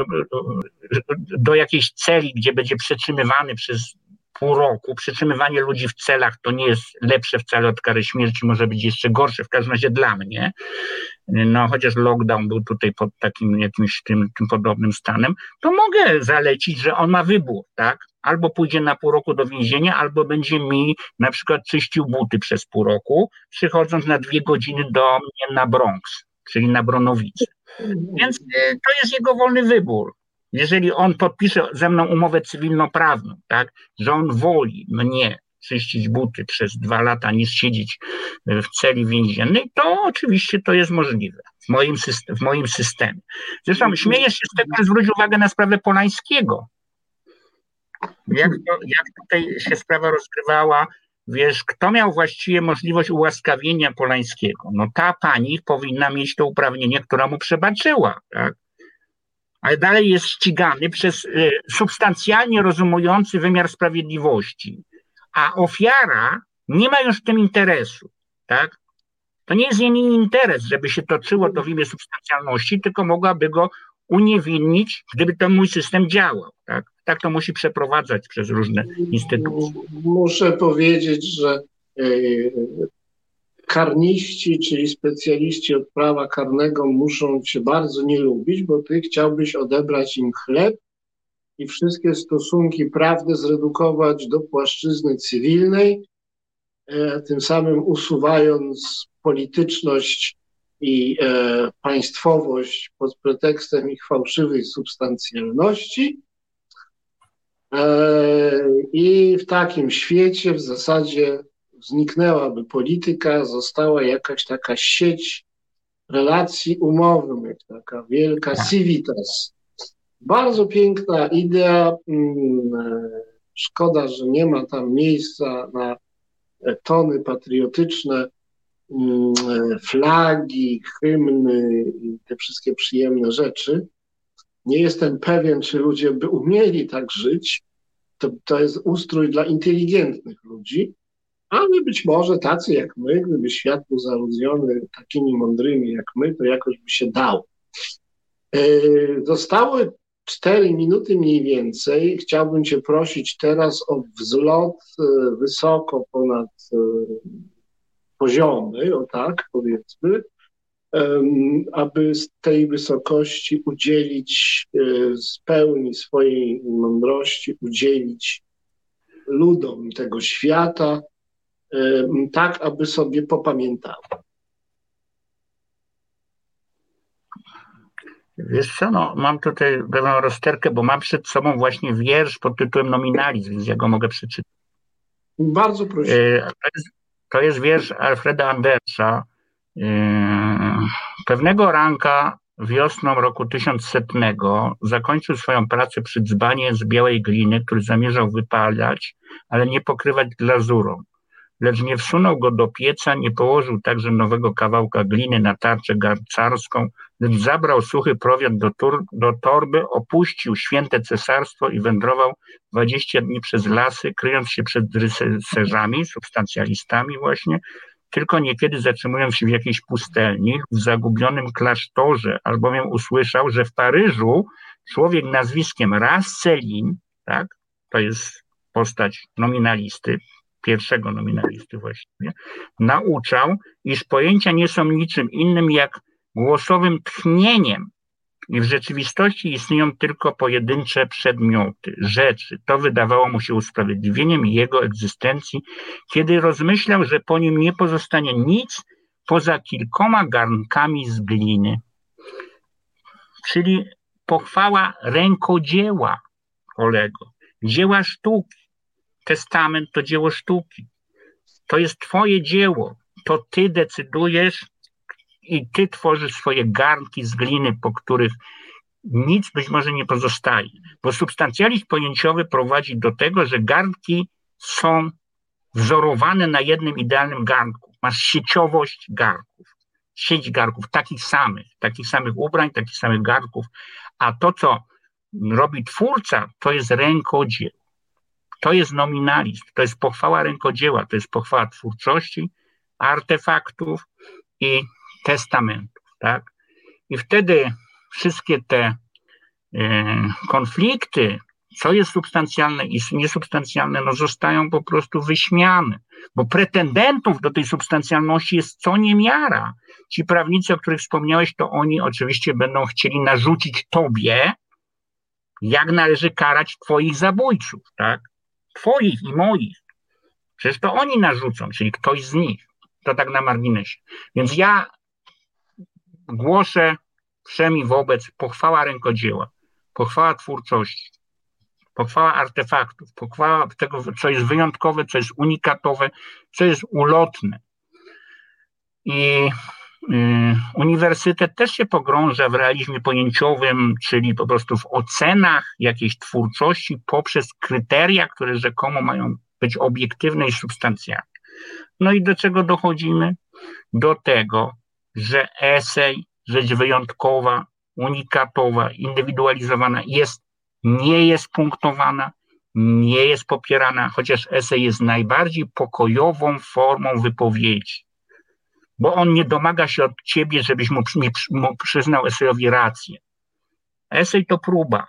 do jakiejś celi, gdzie będzie przetrzymywany przez pół roku, przetrzymywanie ludzi w celach to nie jest lepsze wcale od kary śmierci, może być jeszcze gorsze, w każdym razie dla mnie. No, chociaż lockdown był tutaj pod takim jakimś tym, tym podobnym stanem, to mogę zalecić, że on ma wybór, tak? Albo pójdzie na pół roku do więzienia, albo będzie mi na przykład czyścił buty przez pół roku, przychodząc na dwie godziny do mnie na Bronx, czyli na Bronowicę. Więc y, to jest jego wolny wybór jeżeli on podpisze ze mną umowę cywilnoprawną, tak, że on woli mnie czyścić buty przez dwa lata niż siedzieć w celi więziennej, to oczywiście to jest możliwe w moim, w moim systemie. Zresztą śmieję się z tego, że zwróć uwagę na sprawę Polańskiego. Jak, to, jak tutaj się sprawa rozgrywała, wiesz, kto miał właściwie możliwość ułaskawienia Polańskiego? No ta pani powinna mieć to uprawnienie, która mu przebaczyła, tak? ale dalej jest ścigany przez y, substancjalnie rozumujący wymiar sprawiedliwości, a ofiara nie ma już w tym interesu, tak? To nie jest jej interes, żeby się toczyło to w imię substancjalności, tylko mogłaby go uniewinnić, gdyby ten mój system działał, tak? Tak to musi przeprowadzać przez różne instytucje. Muszę powiedzieć, że y, karniści, czyli specjaliści od prawa karnego muszą cię bardzo nie lubić, bo ty chciałbyś odebrać im chleb i wszystkie stosunki prawne zredukować do płaszczyzny cywilnej, e, tym samym usuwając polityczność i e, państwowość pod pretekstem ich fałszywej substancjalności. E, I w takim świecie w zasadzie zniknęłaby polityka, została jakaś taka sieć relacji umowych, taka wielka tak. civitas. Bardzo piękna idea. Mm, szkoda, że nie ma tam miejsca na tony patriotyczne, mm, flagi, hymny i te wszystkie przyjemne rzeczy. Nie jestem pewien, czy ludzie by umieli tak żyć. To, to jest ustrój dla inteligentnych ludzi, ale być może tacy jak my, gdyby świat był zaludzony takimi mądrymi jak my, to jakoś by się dało. E, zostały cztery minuty mniej więcej. Chciałbym Cię prosić teraz o wzlot e, wysoko ponad e, poziomy, o tak powiedzmy, aby z tej wysokości udzielić z pełni swojej mądrości, udzielić ludom tego świata, tak, aby sobie popamiętały. Wiesz co, no, mam tutaj pewną rozterkę, bo mam przed sobą właśnie wiersz pod tytułem Nominalizm, więc ja go mogę przeczytać. Bardzo proszę. E, to jest, to jest wiersz Alfreda Andersa. E, pewnego ranka wiosną roku 1100 zakończył swoją pracę przy dzbanie z białej gliny, który zamierzał wypalać, ale nie pokrywać glazurą. Lecz nie wsunął go do pieca, nie położył także nowego kawałka gliny na tarczę garcarską, lecz zabrał suchy prowiant do, tur, do torby, opuścił święte cesarstwo i wędrował dwadzieścia dni przez lasy, kryjąc się przed rycerzami, substancjalistami właśnie, tylko niekiedy zatrzymując się w jakiejś pustelni, w zagubionym klasztorze, albowiem usłyszał, że w Paryżu człowiek nazwiskiem Rasselin, tak, to jest postać nominalisty, pierwszego nominalisty właściwie, nauczał, iż pojęcia nie są niczym innym jak głosowym tchnieniem w rzeczywistości istnieją tylko pojedyncze przedmioty, rzeczy. To wydawało mu się usprawiedliwieniem jego egzystencji, kiedy rozmyślał, że po nim nie pozostanie nic poza kilkoma garnkami z gliny. Czyli pochwała rękodzieła, kolego, dzieła sztuki. Testament to dzieło sztuki. To jest Twoje dzieło. To Ty decydujesz i Ty tworzysz swoje garnki z gliny, po których nic być może nie pozostaje. Bo substancjalizm pojęciowy prowadzi do tego, że garnki są wzorowane na jednym idealnym garnku. Masz sieciowość garnków, sieć garnków, takich samych, takich samych ubrań, takich samych garnków. A to, co robi twórca, to jest rękodzieło. To jest nominalizm, to jest pochwała rękodzieła, to jest pochwała twórczości, artefaktów i testamentów. Tak? I wtedy wszystkie te e, konflikty, co jest substancjalne i niesubstancjalne, no zostają po prostu wyśmiane, bo pretendentów do tej substancjalności jest co niemiara. Ci prawnicy, o których wspomniałeś, to oni oczywiście będą chcieli narzucić tobie, jak należy karać twoich zabójców, tak? Twoich i moich. Przecież to oni narzucą, czyli ktoś z nich. To tak na marginesie. Więc ja głoszę wszemi wobec pochwała rękodzieła, pochwała twórczości. pochwała artefaktów, pochwała tego, co jest wyjątkowe, co jest unikatowe, co jest ulotne. I y, uniwersytet też się pogrąża w realizmie pojęciowym, czyli po prostu w ocenach jakiejś twórczości poprzez kryteria, które rzekomo mają być obiektywne i substancjalne. No i do czego dochodzimy? Do tego, że esej, rzecz wyjątkowa, unikatowa, indywidualizowana jest, nie jest punktowana, nie jest popierana, chociaż esej jest najbardziej pokojową formą wypowiedzi, bo on nie domaga się od ciebie, żebyś mu, mu przyznał esejowi rację. Esej to próba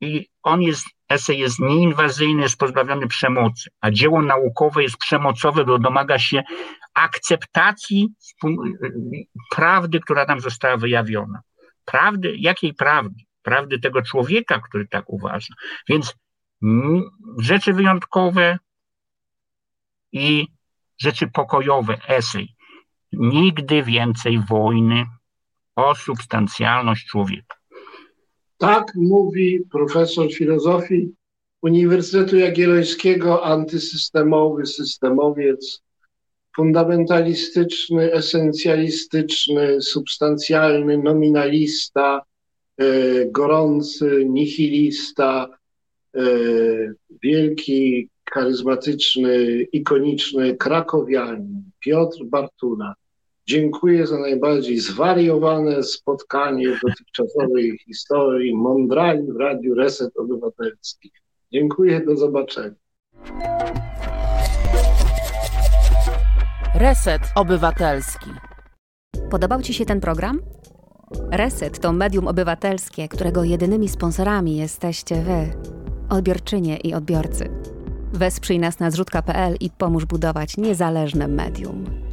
i on jest, esej jest nieinwazyjny, jest pozbawiony przemocy, a dzieło naukowe jest przemocowe, bo domaga się akceptacji prawdy, która tam została wyjawiona. Prawdy, jakiej prawdy? Prawdy tego człowieka, który tak uważa. Więc rzeczy wyjątkowe i rzeczy pokojowe, esej. Nigdy więcej wojny o substancjalność człowieka. Tak mówi profesor filozofii Uniwersytetu Jagiellońskiego, antysystemowy systemowiec, fundamentalistyczny, esencjalistyczny, substancjalny, nominalista, e, gorący, nihilista, e, wielki, charyzmatyczny, ikoniczny krakowianin Piotr Bartuna. Dziękuję za najbardziej zwariowane spotkanie w dotychczasowej historii Mądrali w Radiu Reset Obywatelski. Dziękuję, do zobaczenia. Reset Obywatelski. Podobał Ci się ten program? Reset to medium obywatelskie, którego jedynymi sponsorami jesteście Wy, odbiorczynie i odbiorcy. Wesprzyj nas na zrzutka.pl i pomóż budować niezależne medium.